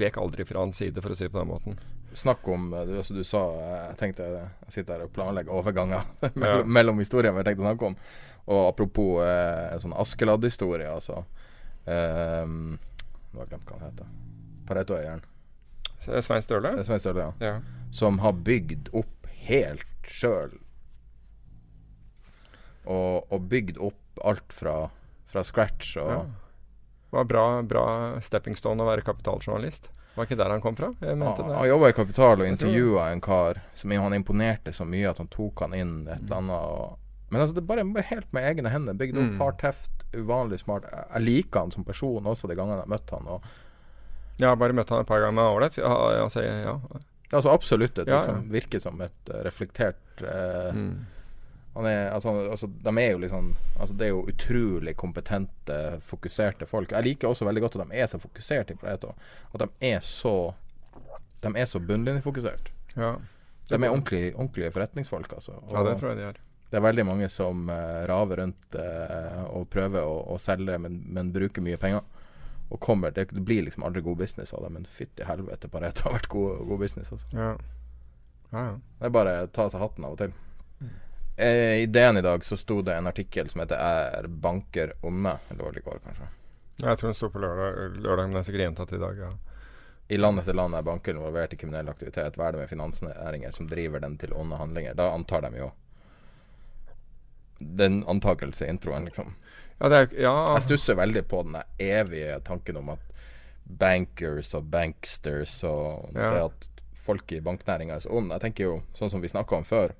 vek aldri fra hans side, for å si det på den måten. Snakk om du, altså, du sa Jeg tenkte jeg sitter her og planlegger overganger mellom, ja. mellom historiene vi tenkte å snakke om. Og apropos eh, sånn Askeladd-historie, altså. Um, nå har jeg glemt hva han heter. Pareto-eieren. Svein Støle? Svein Støle, ja. ja. Som har bygd opp helt sjøl. Og, og, bygd opp alt fra, fra scratch. Og, Ja. Det var bra, bra stepping stone å være kapitaljournalist. Var ikke der han kom fra? Jeg mente det. han jobba i Kapital og intervjua en kar som han imponerte så mye at han tok han inn et eller annet. Og, men altså, det er bare, bare helt med egne hender. Bygd opp Mm. hardt heft, uvanlig smart. Jeg, liker han som person også, de gangene jeg har møtt han. Og, Jeg har bare møtt han et par ganger, men ålreit. Ja, altså, ja. altså absolutt et, Ja, liksom, virker som et eh, reflektert eh, Mm. Han er, altså, altså, de er jo liksom altså, Det er jo utrolig kompetente, fokuserte folk. Jeg liker også veldig godt at de er så fokuserte i Pareto. At de er så De er så bunnlinjefokusert. ja. De er ordentlige, ordentlige forretningsfolk, altså. Og ja, det tror jeg de er. Det er veldig mange som uh, raver rundt uh, og prøver å, å selge, men, men bruker mye penger. Og kommer Det, det blir liksom aldri god business av det, men fytti helvete, Pareto har vært god, god business, altså. Ja. Ja, ja. Det er bare å ta av seg hatten av og til. Eh, I DN i dag så sto det en artikkel som heter 'Er banker onde?' Eller var det i går, kanskje. Jeg tror den sto på lørdag, lørdag men den er sikkert gjentatt i dag. Ja. I land etter land er banker involvert i kriminell aktivitet. Hva er det med finansnæringer som driver den til onde handlinger? Da antar de jo Den antakelse i introen, liksom. Ja, det er, ja, Jeg stusser veldig på den evige tanken om at bankers og banksters og Ja. det at folk i banknæringa er så onde. Jeg tenker jo, sånn som vi snakka om før,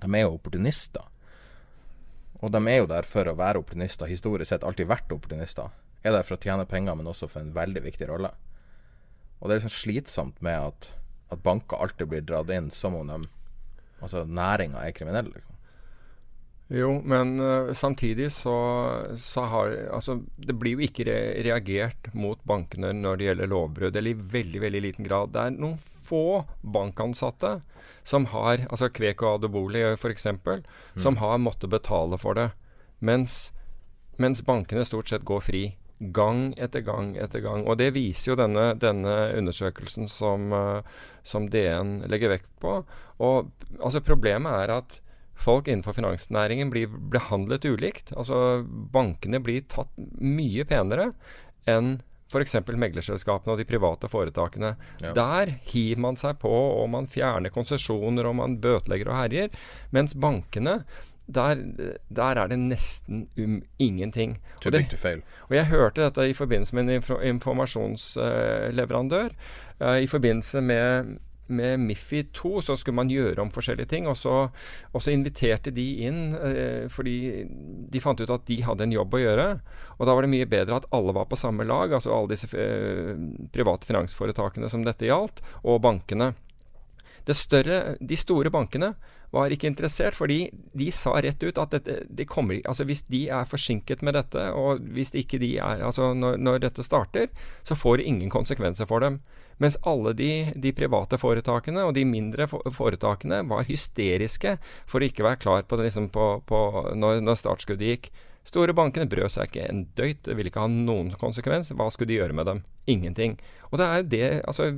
de er jo opportunister. Og de er jo der for å være opportunister, historisk sett alltid vært opportunister. Er der for å tjene penger, men også for en veldig viktig rolle. Og det er liksom slitsomt med at, at banker alltid blir dratt inn som om de Altså næringa er kriminell. Liksom. Jo, men uh, samtidig så, så har Altså, det blir jo ikke re reagert mot bankene når det gjelder lovbrudd, eller i veldig, veldig liten grad. Det er noen få bankansatte som har Altså Kveko Adoboli f.eks., som har måttet betale for det. Mens, mens bankene stort sett går fri. Gang etter gang etter gang. Og det viser jo denne, denne undersøkelsen som, uh, som DN legger vekt på. Og altså Problemet er at folk innenfor finansnæringen blir behandlet ulikt. Altså Bankene blir tatt mye penere enn f.eks. meglerselskapene og de private foretakene. Ja. Der hiver man seg på, og man fjerner konsesjoner, og man bøtelegger og herjer. Mens bankene, der, der er det nesten um, ingenting. Og det- og jeg hørte dette i forbindelse med en informasjonsleverandør. Uh, I forbindelse med, med Miffi 2 så skulle man gjøre om forskjellige ting. Og så, og så inviterte de inn eh, fordi de fant ut at de hadde en jobb å gjøre. Og da var det mye bedre at alle var på samme lag, altså alle disse eh, private finansforetakene som dette gjaldt, og bankene. Større, de store bankene var ikke interessert, fordi de sa rett ut at dette, de kommer, altså hvis de er forsinket med dette, og hvis ikke de er, altså når, når dette starter, så får det ingen konsekvenser for dem. Mens alle de, de private foretakene og de mindre foretakene var hysteriske for å ikke være klar på det liksom på, på når, når startskuddet gikk. Store bankene brød seg ikke en døyt, det ville ikke ha noen konsekvens. Hva skulle de gjøre med dem? Ingenting. Og det er jo det Altså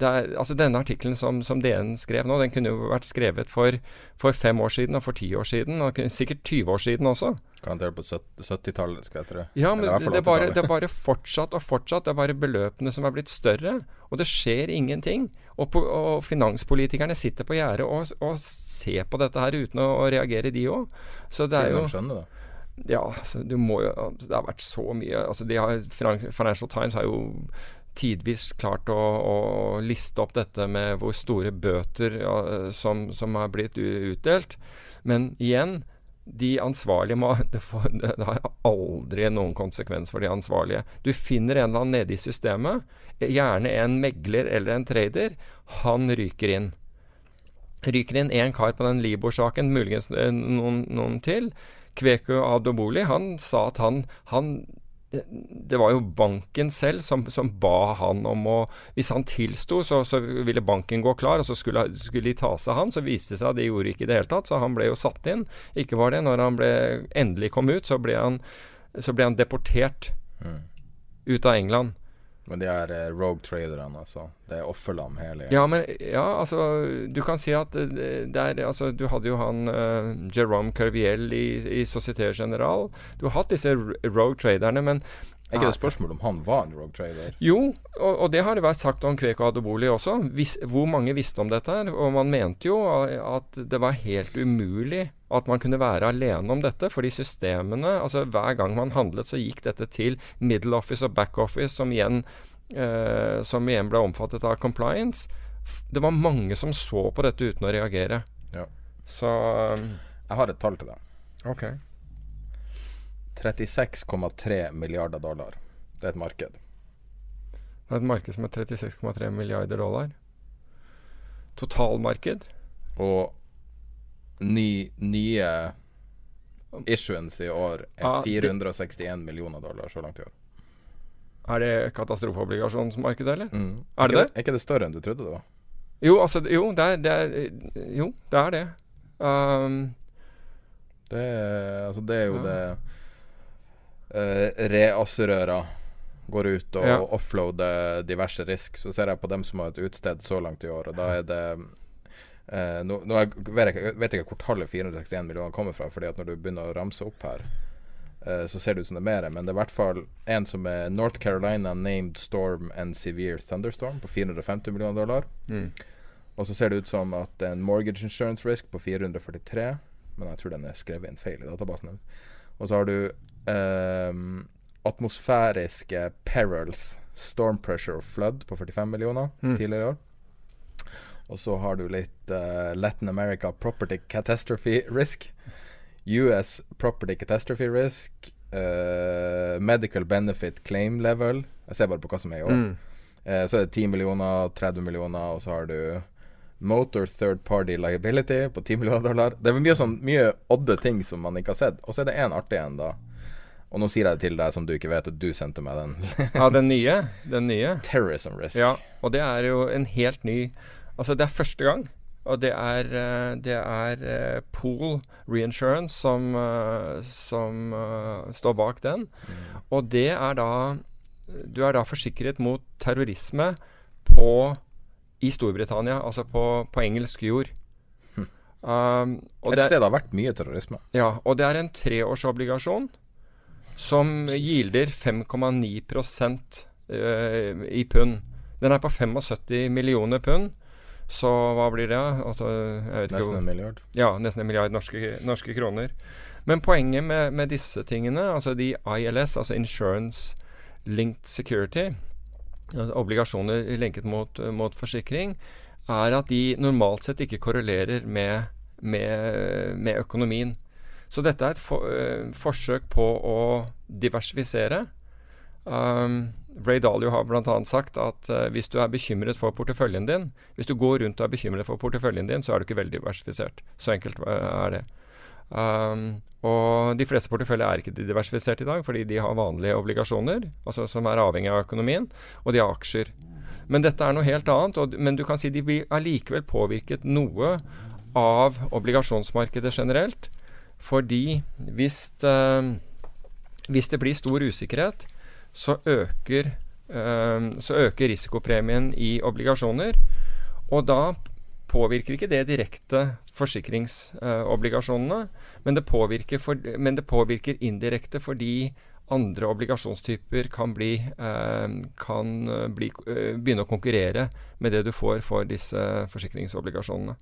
er, altså Denne artikkelen som, som DN skrev nå, den kunne jo vært skrevet for, for fem år siden og for ti år siden, og sikkert 20 år siden også. Garantert på 70 70-tallet, skal jeg tro. Ja, men det, det, bare, det er bare fortsatt og fortsatt. Det er bare beløpene som er blitt større. Og det skjer ingenting. Og, på, og finanspolitikerne sitter på gjerdet og, og ser på dette her uten å, å reagere, de òg. Så det er jo skjønner da. ja, altså, du må jo Det har vært så mye altså, har, Financial Times har jo tidvis klart å, å liste opp dette med hvor store bøter ja, som, som har blitt utdelt. Men igjen, de ansvarlige må det, får, det, har aldri noen konsekvens for de ansvarlige. Du finner en eller annen nede i systemet, gjerne en megler eller en trader. Han ryker inn ryker inn én kar på den Libor-saken, muligens eh, noen, noen til. Kveku Adoboli, han sa at han, han det var jo banken selv som, som ba han om å Hvis han tilsto, så, så ville banken gå klar, og så skulle, skulle de ta seg han. Så viste det seg at de gjorde ikke det i det hele tatt, så han ble jo satt inn. Ikke var det. Når han ble, endelig kom ut, så ble han, så ble han deportert Mm. ut av England. Men de er eh, rogue traderne, altså. Det er offerlam hele Ja, men ja, altså Du kan si at eh, det er Altså, du hadde jo han uh, Jerome Carviel i, i Société General. Du har hatt disse rogue traderne, men Er ikke det spørsmål om han var en rogue trader? Jo, og, og, det har det vært sagt om Kveko Adoboli også. Vis, hvor mange visste om dette? her, Og man mente jo at det var helt umulig at man kunne være alene om dette. Fordi systemene altså Hver gang man handlet, så gikk dette til middle office og back office, som igjen, eh, som igjen ble omfattet av compliance. Det var mange som så på dette uten å reagere. Ja. Så Jeg har et tall til deg. Ok 36,3 milliarder dollar. Det er et marked. Det er et marked som er 36,3 milliarder dollar. Totalmarked. Og ny, nye issuance i år er 461 millioner dollar så langt i år. Er det katastrofeobligasjonsmarkedet, eller? Mm. Er det det? Er ikke det større enn du trodde det var? Jo, altså Jo, det er, det er, jo, det, er det. Um, Det altså det er jo Ja. det Reassurører går ut og Ja. offloader diverse risk. Så ser jeg på dem som har et utsted så langt i år, og da er det Uh, nå, nå jeg vet jeg vet ikke hvor tallet 461 millioner kommer fra, Fordi at når du begynner å ramse opp her, uh, så ser det ut som det er mer. Men det er i hvert fall en som er North Carolina Named Storm and Severe Thunderstorm på 450 millioner dollar. mm. Og så ser det ut som at en mortgage insurance risk på 443, men jeg tror den er skrevet inn feil i databasen. Og så har du um, atmosfæriske perils, storm pressure og flood på 45 millioner Mm. tidligere i år. Og så har du litt uh, Latin America property catastrophe risk. US property catastrophe risk. Uh, medical benefit claim level. Jeg ser bare på hva som er i år. Mm. Uh, så er det 10 millioner, 30 millioner, og så har du Motor Third Party Liability på 10 millioner dollar. Det er mye sånn Mye odde ting som man ikke har sett. Og så er det én artig en, da. Og nå sier jeg det til deg som du ikke vet, at du sendte meg den. Ja, den nye. Den nye. Terrorism risk. Ja, og det er jo en helt ny Altså, det er første gang. Og det er, eh, det er eh, Pool Reinsurance som, eh, som står bak den. Og det er da Du er da forsikret mot terrorisme på i Storbritannia, altså på, på engelsk jord. Um, og Et det, sted det har vært mye terrorisme. ja, og det er en treårsobligasjon som gilder 5,9 uh, i pund. Den er på 75 millioner pund. Så hva blir det? Altså, Nesten en milliard. ja, nesten en milliard norske, norske kroner. Men poenget med, med disse tingene, altså de ILS, altså Insurance Linked Security, obligasjoner lenket mot, mot forsikring, er at de normalt sett ikke korrelerer med, med, med økonomien. Så dette er et for, eh, forsøk på å diversifisere. Um, Ray Dalio har bl.a. sagt at uh, hvis du er bekymret for porteføljen din Hvis du går rundt og er bekymret for porteføljen din, så er du ikke veldig diversifisert. Så enkelt uh, er det. Um, og de fleste porteføljer er ikke diversifisert i dag, fordi de har vanlige obligasjoner, altså som er avhengig av økonomien, og de har aksjer. Men dette er noe helt annet. Og, men du kan si de blir allikevel påvirket noe av obligasjonsmarkedet generelt. Fordi hvis, uh, hvis det blir stor usikkerhet, så øker, uh, så øker risikopremien i obligasjoner. Og da påvirker ikke det direkte forsikringsobligasjonene, men, men det påvirker indirekte fordi andre obligasjonstyper kan, bli, eh, kan eh, bli, eh, begynne å konkurrere med det du får for disse forsikringsobligasjonene.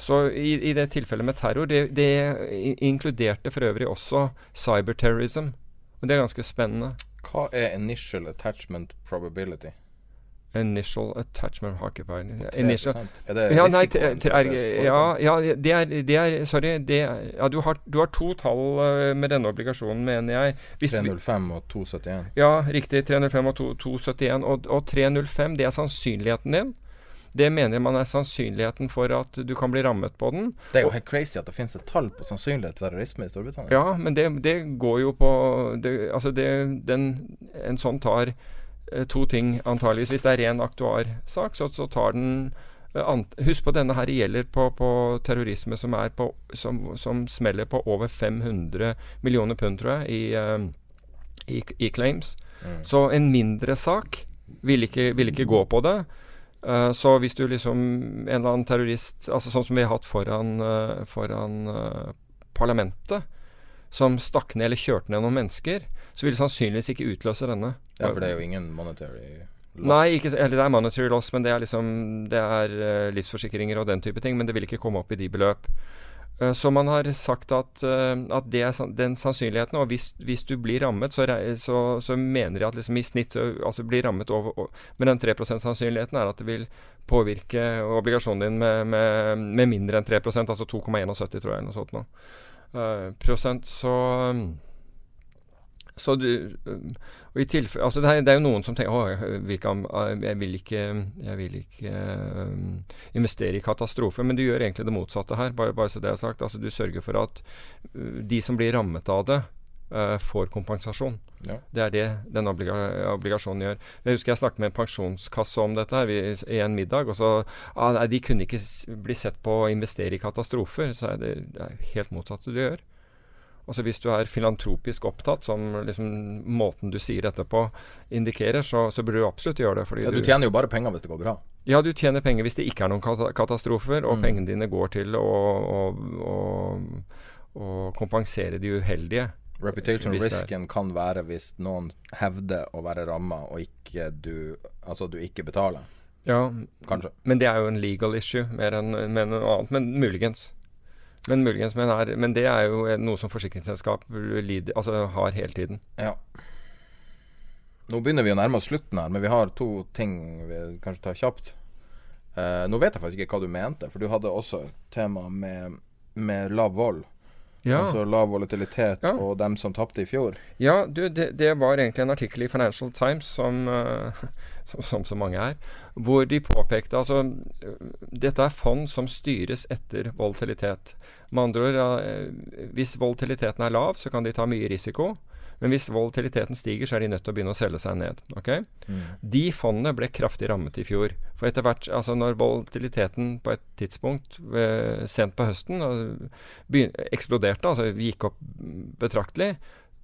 Så i, i det tilfellet med terror, det, det inkluderte for øvrig også cyberterrorism. Og det er ganske spennende. Hva er initial attachment probability? Initial attachment. 3%. Initial Er det ja, nei, er, ja, ja, det er, det er Sorry. Det er, ja, du, har, du har to tall eh, med denne obligasjonen, mener jeg. Hvis 305 og 271. Ja, riktig. 305 og 271. Og, og 305, det er sannsynligheten din. Det mener man er sannsynligheten for at du kan bli rammet på den. Det er jo helt crazy at det finnes et tall på sannsynlighet for terrorisme i Storbritannia. Ja, men det, det går jo på det, Altså, det, den, en sånn tar to ting, antageligvis. Hvis det er ren aktuarsak, så, så tar den eh, Husk på denne her gjelder på, på terrorisme som, er på, som, som smeller på over 500 millioner pund, tror jeg, i, eh, i, i claims. Mm. Så en mindre sak vil ikke, vil ikke gå på det. Uh, så hvis du liksom En eller annen terrorist altså Sånn som vi har hatt foran, uh, foran uh, parlamentet, som stakk ned eller kjørte ned noen mennesker, så vil det sannsynligvis ikke utløse denne. Ja, for det er jo ingen monetary loss. Nei, ikke, eller det er monetary loss, men det er liksom Det er uh, livsforsikringer og den type ting. Men det vil ikke komme opp i de beløp. Uh, så man har sagt at, uh, at det er den sannsynligheten. Og hvis, hvis du blir rammet, så, så, så, mener de at liksom i snitt så, altså blir rammet over, over Men den 3 %-sannsynligheten er at det vil påvirke obligasjonen din med, med, med mindre enn 3% altså 2,71 tror jeg, eller noe sånt. Nå. Prosent, så så du, og i tilfelle, altså det, er, det er jo noen som tenker at ikke, jeg vil ikke, jeg vil ikke um, investere i katastrofer. Men du gjør egentlig det motsatte her, bare, bare så det er sagt. Altså Du sørger for at uh, de som blir rammet av det, uh, får kompensasjon. Ja. Det er det den obliga obligasjonen gjør. Jeg husker jeg snakket med en pensjonskasse om dette her i en middag. og så, ah, nei, De kunne ikke bli sett på å investere i katastrofer. Så er det, det er helt motsatt du gjør. Altså Hvis du er filantropisk opptatt, som liksom måten du sier dette på indikerer, så, så burde du absolutt gjøre det. ja, Du tjener jo bare penger hvis det går bra. Ja, du tjener penger hvis det ikke er noen katastrofer, og mm. pengene dine går til å, å, å, å kompensere de uheldige. Reputation risken kan være hvis noen hevder å være ramma, og ikke du, altså du ikke betaler. Ja, Kanskje. men det er jo en legal issue mer enn noe annet. Men muligens. Men muligens, men, er, men, det er jo noe som forsikringsselskap altså, har hele tiden. Ja. Nå begynner vi å nærme oss slutten her, men vi har to ting vi kanskje tar kjapt. Uh, nå vet jeg faktisk ikke hva du mente, for du hadde også et tema med, med lav vold. Ja. Altså lav volatilitet ja. og dem som tapte i fjor. Ja, du, det, det, var egentlig en artikkel i Financial Times som, uh, som, som, så mange er, hvor de påpekte altså Dette er fond som styres etter volatilitet. Med andre ord, uh, hvis volatiliteten er lav, så kan de ta mye risiko. Men hvis volatiliteten stiger, så er de nødt til å begynne å selge seg ned. Okay? Mm. De fondene ble kraftig rammet i fjor. For etter hvert, altså når volatiliteten på et tidspunkt eh, sent på høsten eksploderte, altså gikk opp betraktelig,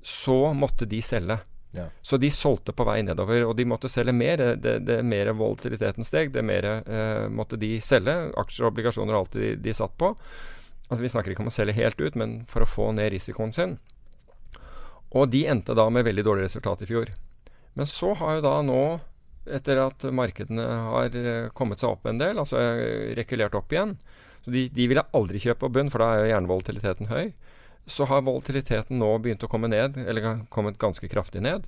så måtte de selge. Ja. Så de solgte på vei nedover, og de måtte selge mer. Det, det mer volatiliteten steg, det mer eh, måtte de selge. Aksjer og obligasjoner og alt de, de satt på. Altså Vi snakker ikke om å selge helt ut, men for å få ned risikoen sin. Og de endte da med veldig dårlig resultat i fjor. Men så har jo da nå, etter at markedene har eh, kommet seg opp en del, altså eh, rekulert opp igjen så De, de ville aldri kjøpe på bunn, for da er jo jernvolatiliteten høy. Så har volatiliteten nå begynt å komme ned, eller kommet ganske kraftig ned.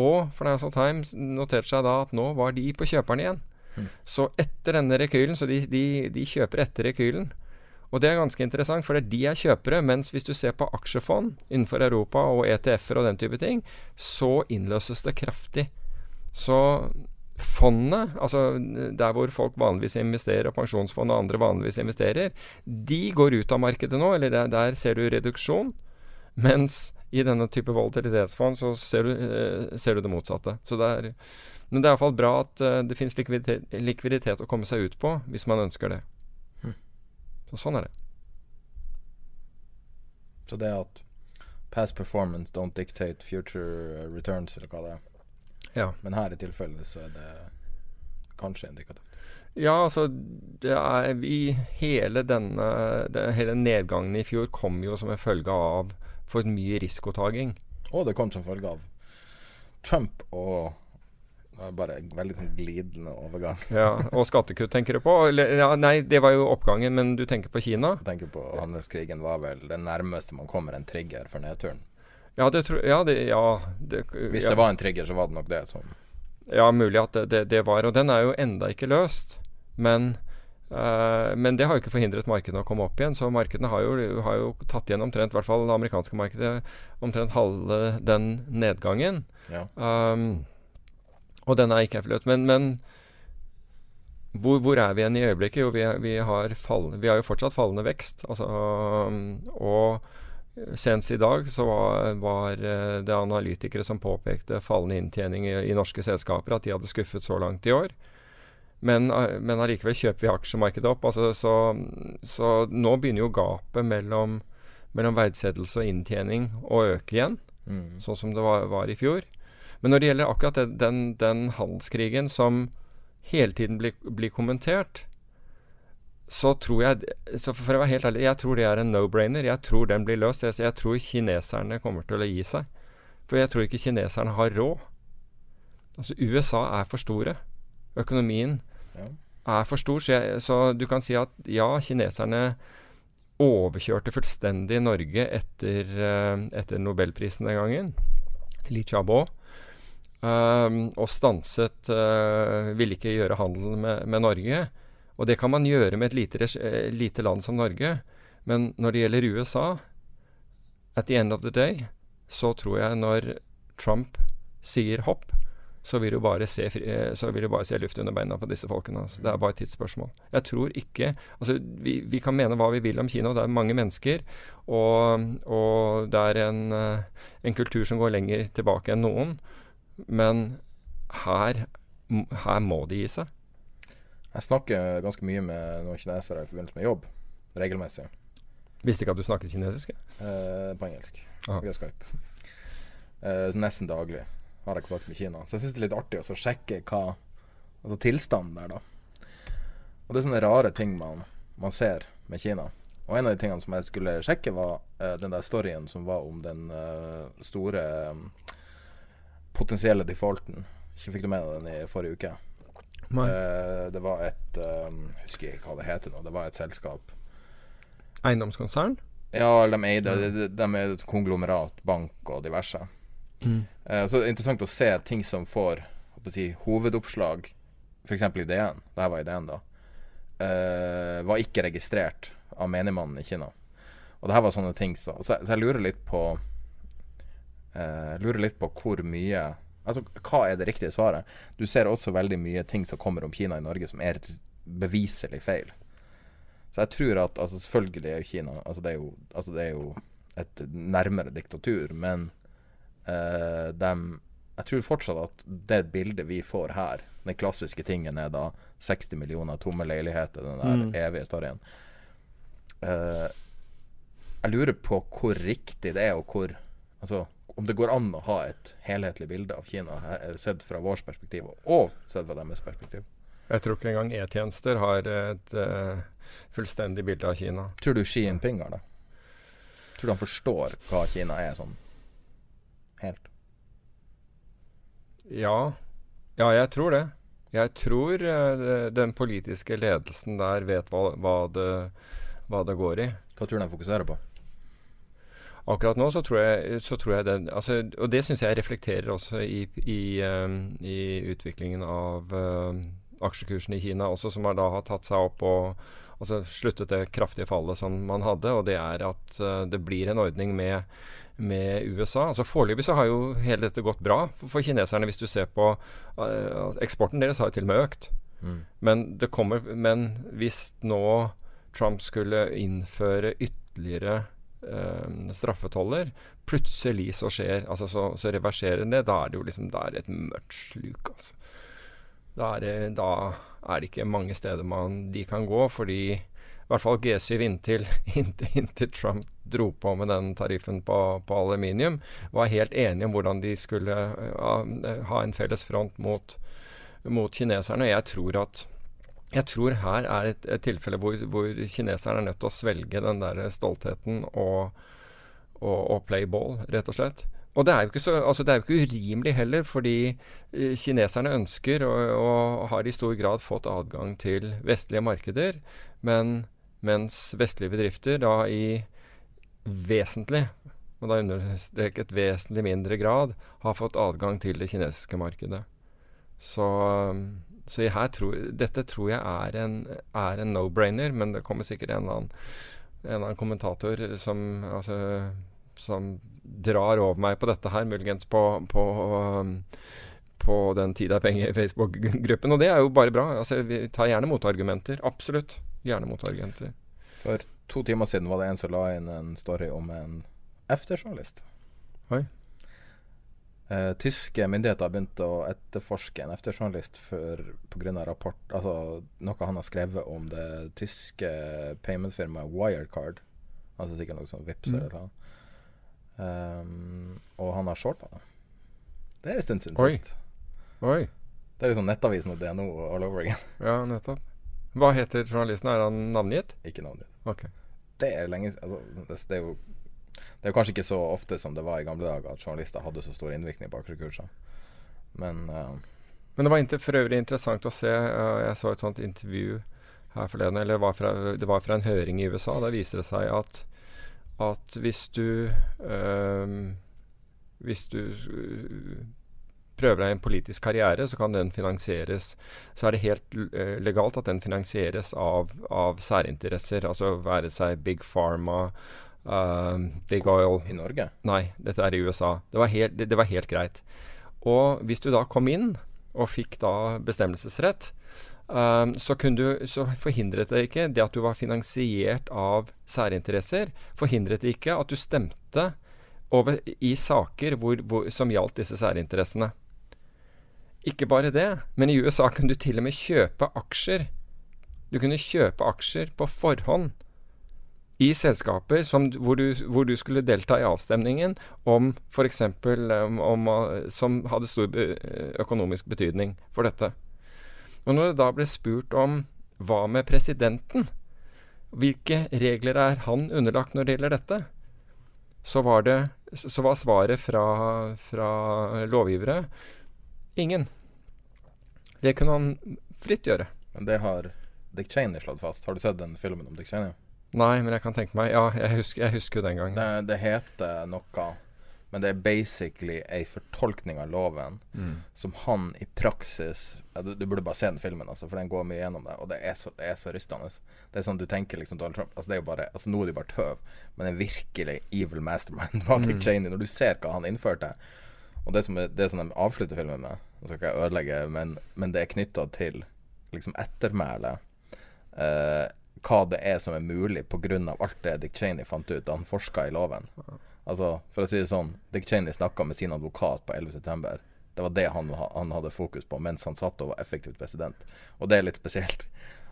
Og Financial Times noterte seg da at nå var de på kjøperen igjen. Mm. Så etter denne rekylen, så de, de, de kjøper etter rekylen. Og det er ganske interessant, for det er de er kjøpere. Mens hvis du ser på aksjefond innenfor Europa og ETF-er og den type ting, så innløses det kraftig. Så fondet, altså der hvor folk vanligvis investerer, og pensjonsfond og andre vanligvis investerer, de går ut av markedet nå, eller der, der ser du reduksjon. Mens i denne type volatilitetsfond så ser du, eh, ser du det motsatte. Så det er, men det er iallfall bra at uh, det finnes likviditet, likviditet, å komme seg ut på, hvis man ønsker det. Så sånn er det. Så det at past performance don't dictate future returns, eller hva det er. Ja. Men her i tilfellet så er det kanskje indikativt. Ja, altså det er vi Hele denne det, Hele nedgangen i fjor kom jo som en følge av for mye risikotaking. Og det kom som følge av Trump og bare veldig sånn glidende overgang. ja, Og skattekutt tenker du på? Eller, ja, nei, det var jo oppgangen, men du tenker på Kina? Jeg tenker på Handelskrigen var vel det nærmeste man kommer en trigger for nedturen. Ja, det tror ja, det, ja, det, Hvis det var en trigger, så var det nok det som Ja, mulig at det, det, var. Og den er jo enda ikke løst. Men Uh, men det har jo ikke forhindret markedene å komme opp igjen. Så markedene har jo, har jo tatt igjen omtrent, i hvert fall det amerikanske markedet, omtrent halve den nedgangen. Ja. Um, og den er ikke effluent. Men, men hvor, hvor, er vi igjen i øyeblikket? Jo, vi, vi, har fall, vi, har jo fortsatt fallende vekst. Altså, og senest i dag så var, var, eh, det analytikere som påpekte fallende inntjening i, i, norske selskaper, at de hadde skuffet så langt i år. Men, eh, men allikevel kjøper vi aksjemarkedet opp. Altså, så, så, nå begynner jo gapet mellom, mellom verdsettelse og inntjening å øke igjen, mm. sånn som det var, var i fjor. Men når det gjelder akkurat den, den, den handelskrigen som hele tiden blir, blir, kommentert, så tror jeg så For å være helt ærlig, jeg tror det er en no-brainer. Jeg tror den blir løst. Jeg, jeg tror kineserne kommer til å gi seg. For jeg tror ikke kineserne har råd. Altså USA er for store. Økonomien Ja. er for stor. Så, jeg, så du kan si at ja, kineserne overkjørte fullstendig Norge etter, eh, etter nobelprisen den gangen. Til Li Xiaobo. Um, og stanset uh, Ville ikke gjøre handel med, med Norge. Og det kan man gjøre med et lite, eh, lite land som Norge. Men når det gjelder USA, at the end of the day, så tror jeg når Trump sier hopp, så vil du bare se, eh, så vil du bare se luft under beina på disse folkene. Altså. Det er bare et tidsspørsmål. Jeg tror ikke altså, vi, vi kan mene hva vi vil om Kina, det er mange mennesker. Og, og det er en, en kultur som går lenger tilbake enn noen. Men her, her må de gi seg. Jeg snakker ganske mye med noen kinesere i forbindelse med jobb, regelmessig. Visste ikke at du snakket kinesisk? Eh, på engelsk. Aha. Via Skype. Eh, nesten daglig har jeg kontakt med Kina. Så jeg syns det er litt artig å sjekke hva Altså tilstanden der, da. Og det er sånne rare ting man, man ser med Kina. Og en av de tingene som jeg skulle sjekke, var eh, den der storyen som var om den eh, store eh, potensielle defaulten. Ikke fikk du med deg den i forrige uke? Uh, det var et eh, Husker ikke hva det heter nå. Det var et selskap Eiendomskonsern? ja, de eide de, de er et konglomerat, bank og diverse. Eh, så det er interessant å se ting som får si, hovedoppslag, f.eks. i DN. Det var i DN, da. Uh, var ikke registrert av menigmannen i Kina. Og det her var sånne ting så, så, så jeg lurer litt på eh, Lurer litt på hvor mye Altså, hva er det riktige svaret? Du ser også veldig mye ting som kommer om Kina i Norge som er beviselig feil. Så jeg tror at altså Selvfølgelig er jo Kina altså det, er jo, altså det er jo et nærmere diktatur, men eh, dem Jeg tror fortsatt at det bildet vi får her, den klassiske tingen er da 60 millioner tomme leiligheter, den der Mm. evige storyen. Eh, jeg lurer på hvor riktig det er, og hvor Altså om det går an å ha et helhetlig bilde av Kina eh, sett fra vårt perspektiv, og sett fra deres perspektiv. Jeg tror ikke engang E-tjenester har et uh, fullstendig bilde av Kina. Tror du Xi Jinping har det? Tror du han forstår hva Kina er sånn helt? Ja. ja, jeg tror det. Jeg tror uh, den politiske ledelsen der vet hva, hva, det, hva det går i. Hva tror du de fokuserer på? Akkurat nå så tror jeg, så tror jeg den altså, Og det syns jeg reflekterer også i, i, um, i utviklingen av um, aksjekursen i Kina, også som har da har tatt seg opp og altså, sluttet det kraftige fallet som man hadde. Og det er at uh, det blir en ordning med, med USA. Altså Foreløpig så har jo hele dette gått bra for, for kineserne, hvis du ser på uh, Eksporten deres har jo til og med økt. Mm. Men, det kommer, men hvis nå Trump skulle innføre ytterligere straffetoller, plutselig så skjer altså så, så reverserer det, da er det jo liksom Da er det et mørkt sluk, altså. Da er, det, da er det ikke mange steder man, de kan gå, fordi i hvert fall G7 inntil, inntil, inntil Trump dro på med den tariffen på, på aluminium, var helt enige om hvordan de skulle eh, ha en felles front mot, mot kineserne. Jeg tror at jeg tror her er et, et tilfelle hvor, hvor kineserne er nødt til å svelge den der stoltheten og, og, og play ball, rett og slett. Og det er så, altså det er jo ikke urimelig heller, fordi eh, kineserne ønsker og, og har i stor grad fått adgang til vestlige markeder, men mens vestlige bedrifter da i vesentlig, og da understreket vesentlig mindre grad, har fått adgang til det kinesiske markedet. Så, så tror, dette tror jeg er en, er en no-brainer, men det kommer sikkert en eller annen, en eller annen kommentator som, altså, som drar over meg på dette her, muligens på, på, på den tid er penger Facebook-gruppen. Og det er jo bare bra. Altså, vi tar gjerne motargumenter. Absolutt. Gjerne motargumenter. For to timer siden var det en som la inn en story om en F-journalist. Oi. Eh, tyske myndigheter har begynt å etterforske en FT-journalist pga. rapport Altså noe han har skrevet om det tyske payment-firmaet Wirecard. Altså sikkert noe sånn Vipps Mm. eller noe. Um, og han har shorta det. Det er en stund siden Oi. sist. Oi. Det er liksom Nettavisen og DNO all over again. Ja, nettopp. Hva heter journalisten? Er han navngitt? Ikke navngitt. Okay. Det er lenge siden. Altså, det, det, er jo Det er kanskje ikke så ofte som det var i gamle dager at journalister hadde så stor innvirkning på aksjekurser. Men uh, Men det var for øvrig interessant å se. Uh, jeg så et sånt intervju her forleden, eller det var, fra, det var fra en høring i USA. Da viser det seg at, at hvis du uh, Hvis du prøver deg en politisk karriere, så kan den finansieres Så er det helt legalt at den finansieres av, av særinteresser, altså være seg Big Pharma, Big Oil I Norge? Nei, dette er i USA. Det var, helt, det, det var helt greit. Og hvis du da kom inn og fikk da bestemmelsesrett, um, så, du, så, forhindret det ikke det at du var finansiert av særinteresser, forhindret det ikke at du stemte over, i saker hvor, hvor, som gjaldt disse særinteressene. Ikke bare det, men i USA kunne du til og med kjøpe aksjer. Du kunne kjøpe aksjer på forhånd i selskaper som, hvor, du, hvor, du, skulle delta i avstemningen om f.eks. Um, om, som hadde stor økonomisk betydning for dette. Og når det da ble spurt om hva med presidenten, hvilke regler er han underlagt når det gjelder dette, så var, det, så var svaret fra, fra lovgivere Ingen. Det kunne han fritt gjøre. Men det har Dick Cheney slått fast. Har du sett den filmen om Dick Cheney? Nei, men jeg kan tenke meg Ja, jeg husker, jeg husker jo den gangen. Det, det, heter noe Men det er basically ei fortolkning av loven mm. som han i praksis du, du, burde bare se den filmen, altså, for den går mye gjennom det. Og det er så, det er så rystende. Det er sånn du tenker liksom Donald Trump altså, det er jo bare Altså Nå er det bare tøv, men en virkelig evil mastermind var Dick mm. Cheney. Når du ser hva han innførte og det som, er, det som de avslutter filmen med Nå skal ikke jeg ødelegge, men, men det er knytta til liksom ettermælet. Eh, hva det er som er mulig pga. alt det Dick Cheney fant ut da han forska i loven. Altså, for å si det sånn, Dick Cheney snakka med sin advokat på 11.9. Det var det han, han, hadde fokus på mens han satt og var effektivt president. Og det er litt spesielt.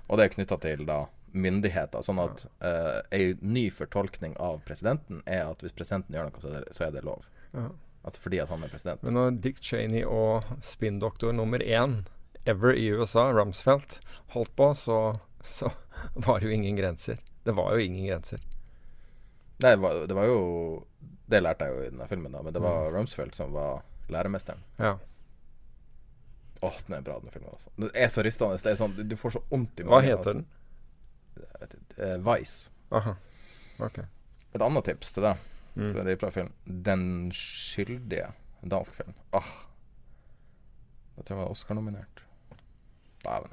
Og det er knytta til da myndigheter. Sånn at uh, ei ny fortolkning av presidenten er at hvis presidenten gjør noe, så er det, så er det lov. Ja. Altså fordi at han er president. Men når Dick Cheney og spinndoktor nummer én ever i USA, Rumsfeldt, holdt på, så, så, var det jo ingen grenser. Det var jo ingen grenser. Nei, det var, det var jo Det lærte jeg jo i denne filmen, da, men det var mm. Rumsfeldt som var læremesteren. Ja. Åh, den er bra, den filmen. altså Det er så rystende. Det er sånn, du får så vondt i magen. Hva heter den? Altså. Vice. Aha. Okay. Et annet tips til deg Mm. Så det er bra film. Den skyldige. En dansk film. Ah. Da tror jeg var Oscar-nominert. Dæven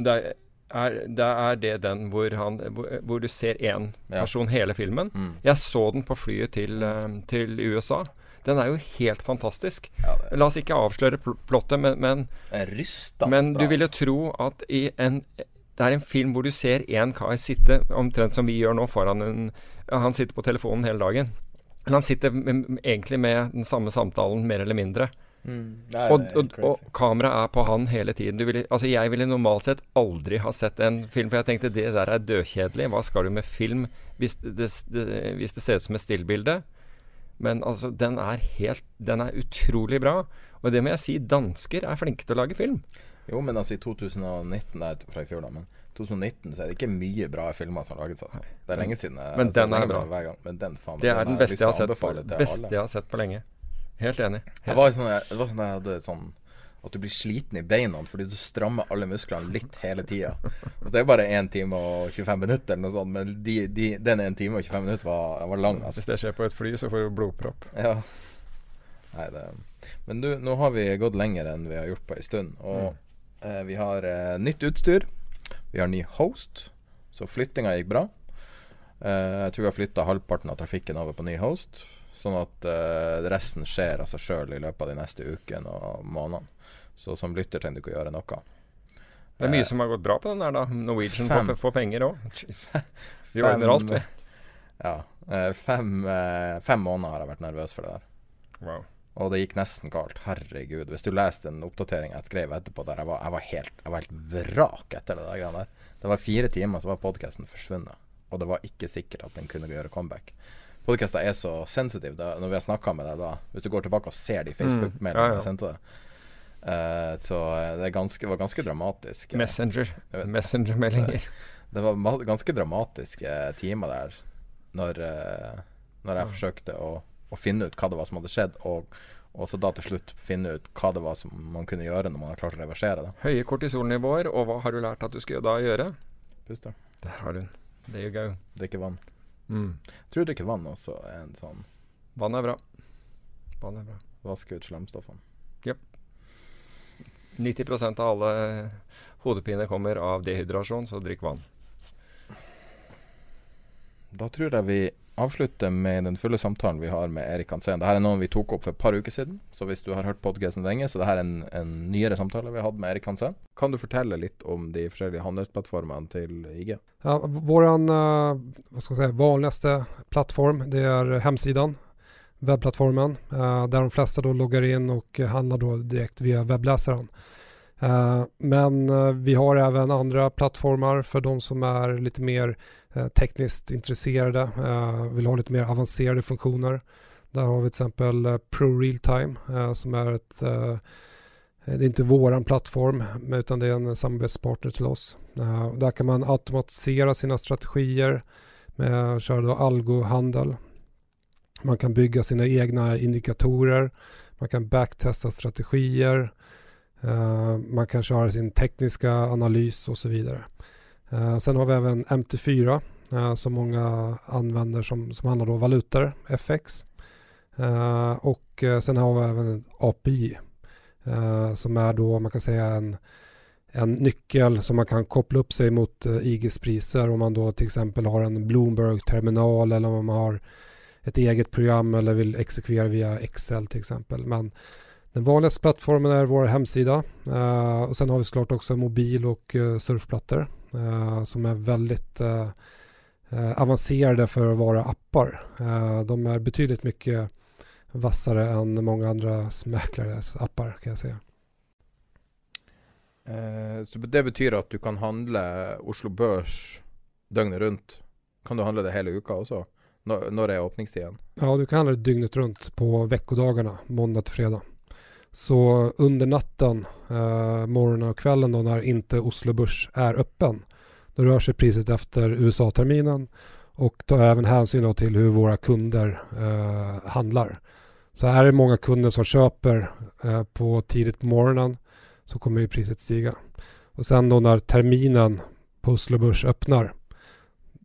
det er, da er det den hvor, han, hvor, du ser én person ja. hele filmen. Mm. Jeg så den på flyet til, uh, til, USA. Den er jo helt fantastisk. Ja, La oss ikke avsløre pl plottet, men, men, men du vil jo tro at i en det er en film hvor du ser én kar sitte, omtrent som vi gjør nå, foran en Han sitter på telefonen hele dagen. Men han sitter egentlig med den samme samtalen, mer eller mindre. Mm. Nei, og, og, og, kameraet er på han hele tiden. Ville, altså jeg ville normalt sett aldri ha sett en film, for jeg tenkte det der er dødkjedelig. Hva skal du med film hvis det, det, hvis det ser ut som et stillbilde? Men altså, den er helt Den er utrolig bra. Og det må jeg si, dansker er flinke til å lage film. Jo, men altså i 2019 Nei, fra i fjor, da. Men 2019 så er det ikke mye bra filmer som lages. Altså. Det er lenge siden. Men altså, den er bra. Gang. Men den, faen, det er den, beste, jeg har, sett beste jeg har sett på lenge. Helt enig. Helt. Det var sånn det var sånn jeg hadde sånn at du blir sliten i beina fordi du strammer alle musklene litt hele tida. Det er bare 1 time og 25 minutter, eller noe sånt, men de, de, den 1 time og 25 minutter var, var lang. Altså. Hvis det skjer på et fly, så får du blodpropp. Ja. Nei, det Men du, nå har vi gått lenger enn vi har gjort på ei stund. Og mm. Eh, vi har eh, nytt utstyr. Vi har ny host, så flyttinga gikk bra. Eh, jeg tror vi har flytta halvparten av trafikken over på ny host, sånn at resten skjer av seg sjøl i løpet av de neste ukene og månedene. Så som lytter trenger du ikke å gjøre noe. Det er mye som har gått bra på den der, da. Norwegian får, får, penger òg. Vi ordner alt, vi. Ja. Fem, fem måneder har jeg vært nervøs for det der. Wow. Og det gikk nesten galt. Herregud. Hvis du leste en oppdatering jeg skrev etterpå der, jeg var, jeg var, helt, jeg var helt, vrak etter det der. der. Det var fire timer, så var podkasten forsvunnet. Og det var ikke sikkert at den kunne gjøre comeback. Podkaster er så sensitive. Da, når vi har snakka med deg da Hvis du går tilbake og ser de Facebook-mailene mm, jeg sendte deg, Uh, så det ganske, var ganske dramatisk. Messenger. Messenger-meldinger. Det var ganske dramatiske timer der når, uh, når jeg forsøkte å, å finne ut hva det var som hadde skjedd, og og så da til slutt finne ut hva det var som man kunne gjøre når man har klart å reversere det. Høye kortisolnivåer, og hva har du lært at du skal da gjøre? Puste. Der har du den. There you go. Drikke vann. Mm. Tror drikker vann også en sånn Vann er bra. Vann er bra. vaske ut slemstoffene. 90% av alle hodepiner kommer av dehydrasjon, så drikk vann. Da tror jeg vi avslutter med den fulle samtalen vi har med Erik Hansen. Dette er noen vi tok opp for et par uker siden, så hvis du har hørt podkasten lenge, så dette er en, en nyere samtale vi har hatt med Erik Hansen. Kan du fortelle litt om de forskjellige handelsplattformene til IG? Ja, vår eh, ska man plattform det er hjemsiden, webplattformen, der där de fleste logger loggar og handler direkte via webleseren. Eh, Men eh, vi har även andre plattformer for de som er litt mer eh, tekniskt intresserade, eh, vill ha lite mer avancerade funktioner. Där har vi till exempel eh, Pro Realtime eh, som är ett eh, det är inte våran plattform utan det är en samarbetspartner till oss. Eh, Där kan man automatisera sina strategier med köra då algohandel. Man kan bygga sina egna indikatorer. Man kan backtesta strategier. Eh, Man kan köra sin tekniska analys och så vidare. Eh, Sen har vi även MT4 uh, som många använder som, som handlar om valutor, FX. Uh, Och eh, sen har vi även API eh, som är då man kan säga en, en nyckel som man kan koppla upp sig mot eh, IGs priser om man då till exempel har en Bloomberg-terminal eller om man har ett eget program eller vill exekvera via Excel till exempel. Men den vanligaste plattformen är vår hemsida eh, och sen har vi såklart också mobil och eh, surfplattor eh, som är väldigt eh, eh, avancerade för att vara appar. Eh, de är betydligt mycket vassare än många andra mäklares appar kan jag säga. Eh, så det betyr at du kan handle Oslo Børs døgnet rundt. Kan du handle det hele uka også? Når, når er åpningstiden? Ja, du kan handla det dygnet rundt på ukedagene, måndag til fredag. Så under natten, eh, morgonen och kvällen när inte Oslo Börs är öppen, då rör sig priset efter USA-terminen och tar även hänsyn då till våra kunder eh, handlar. Så är det många kunder som köper eh, på tidigt på morgonen så kommer ju priset stiga. Och sen då terminen på Oslo Börs öppnar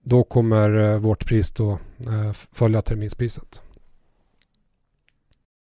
då kommer eh, vårt pris då eh, följa terminspriset.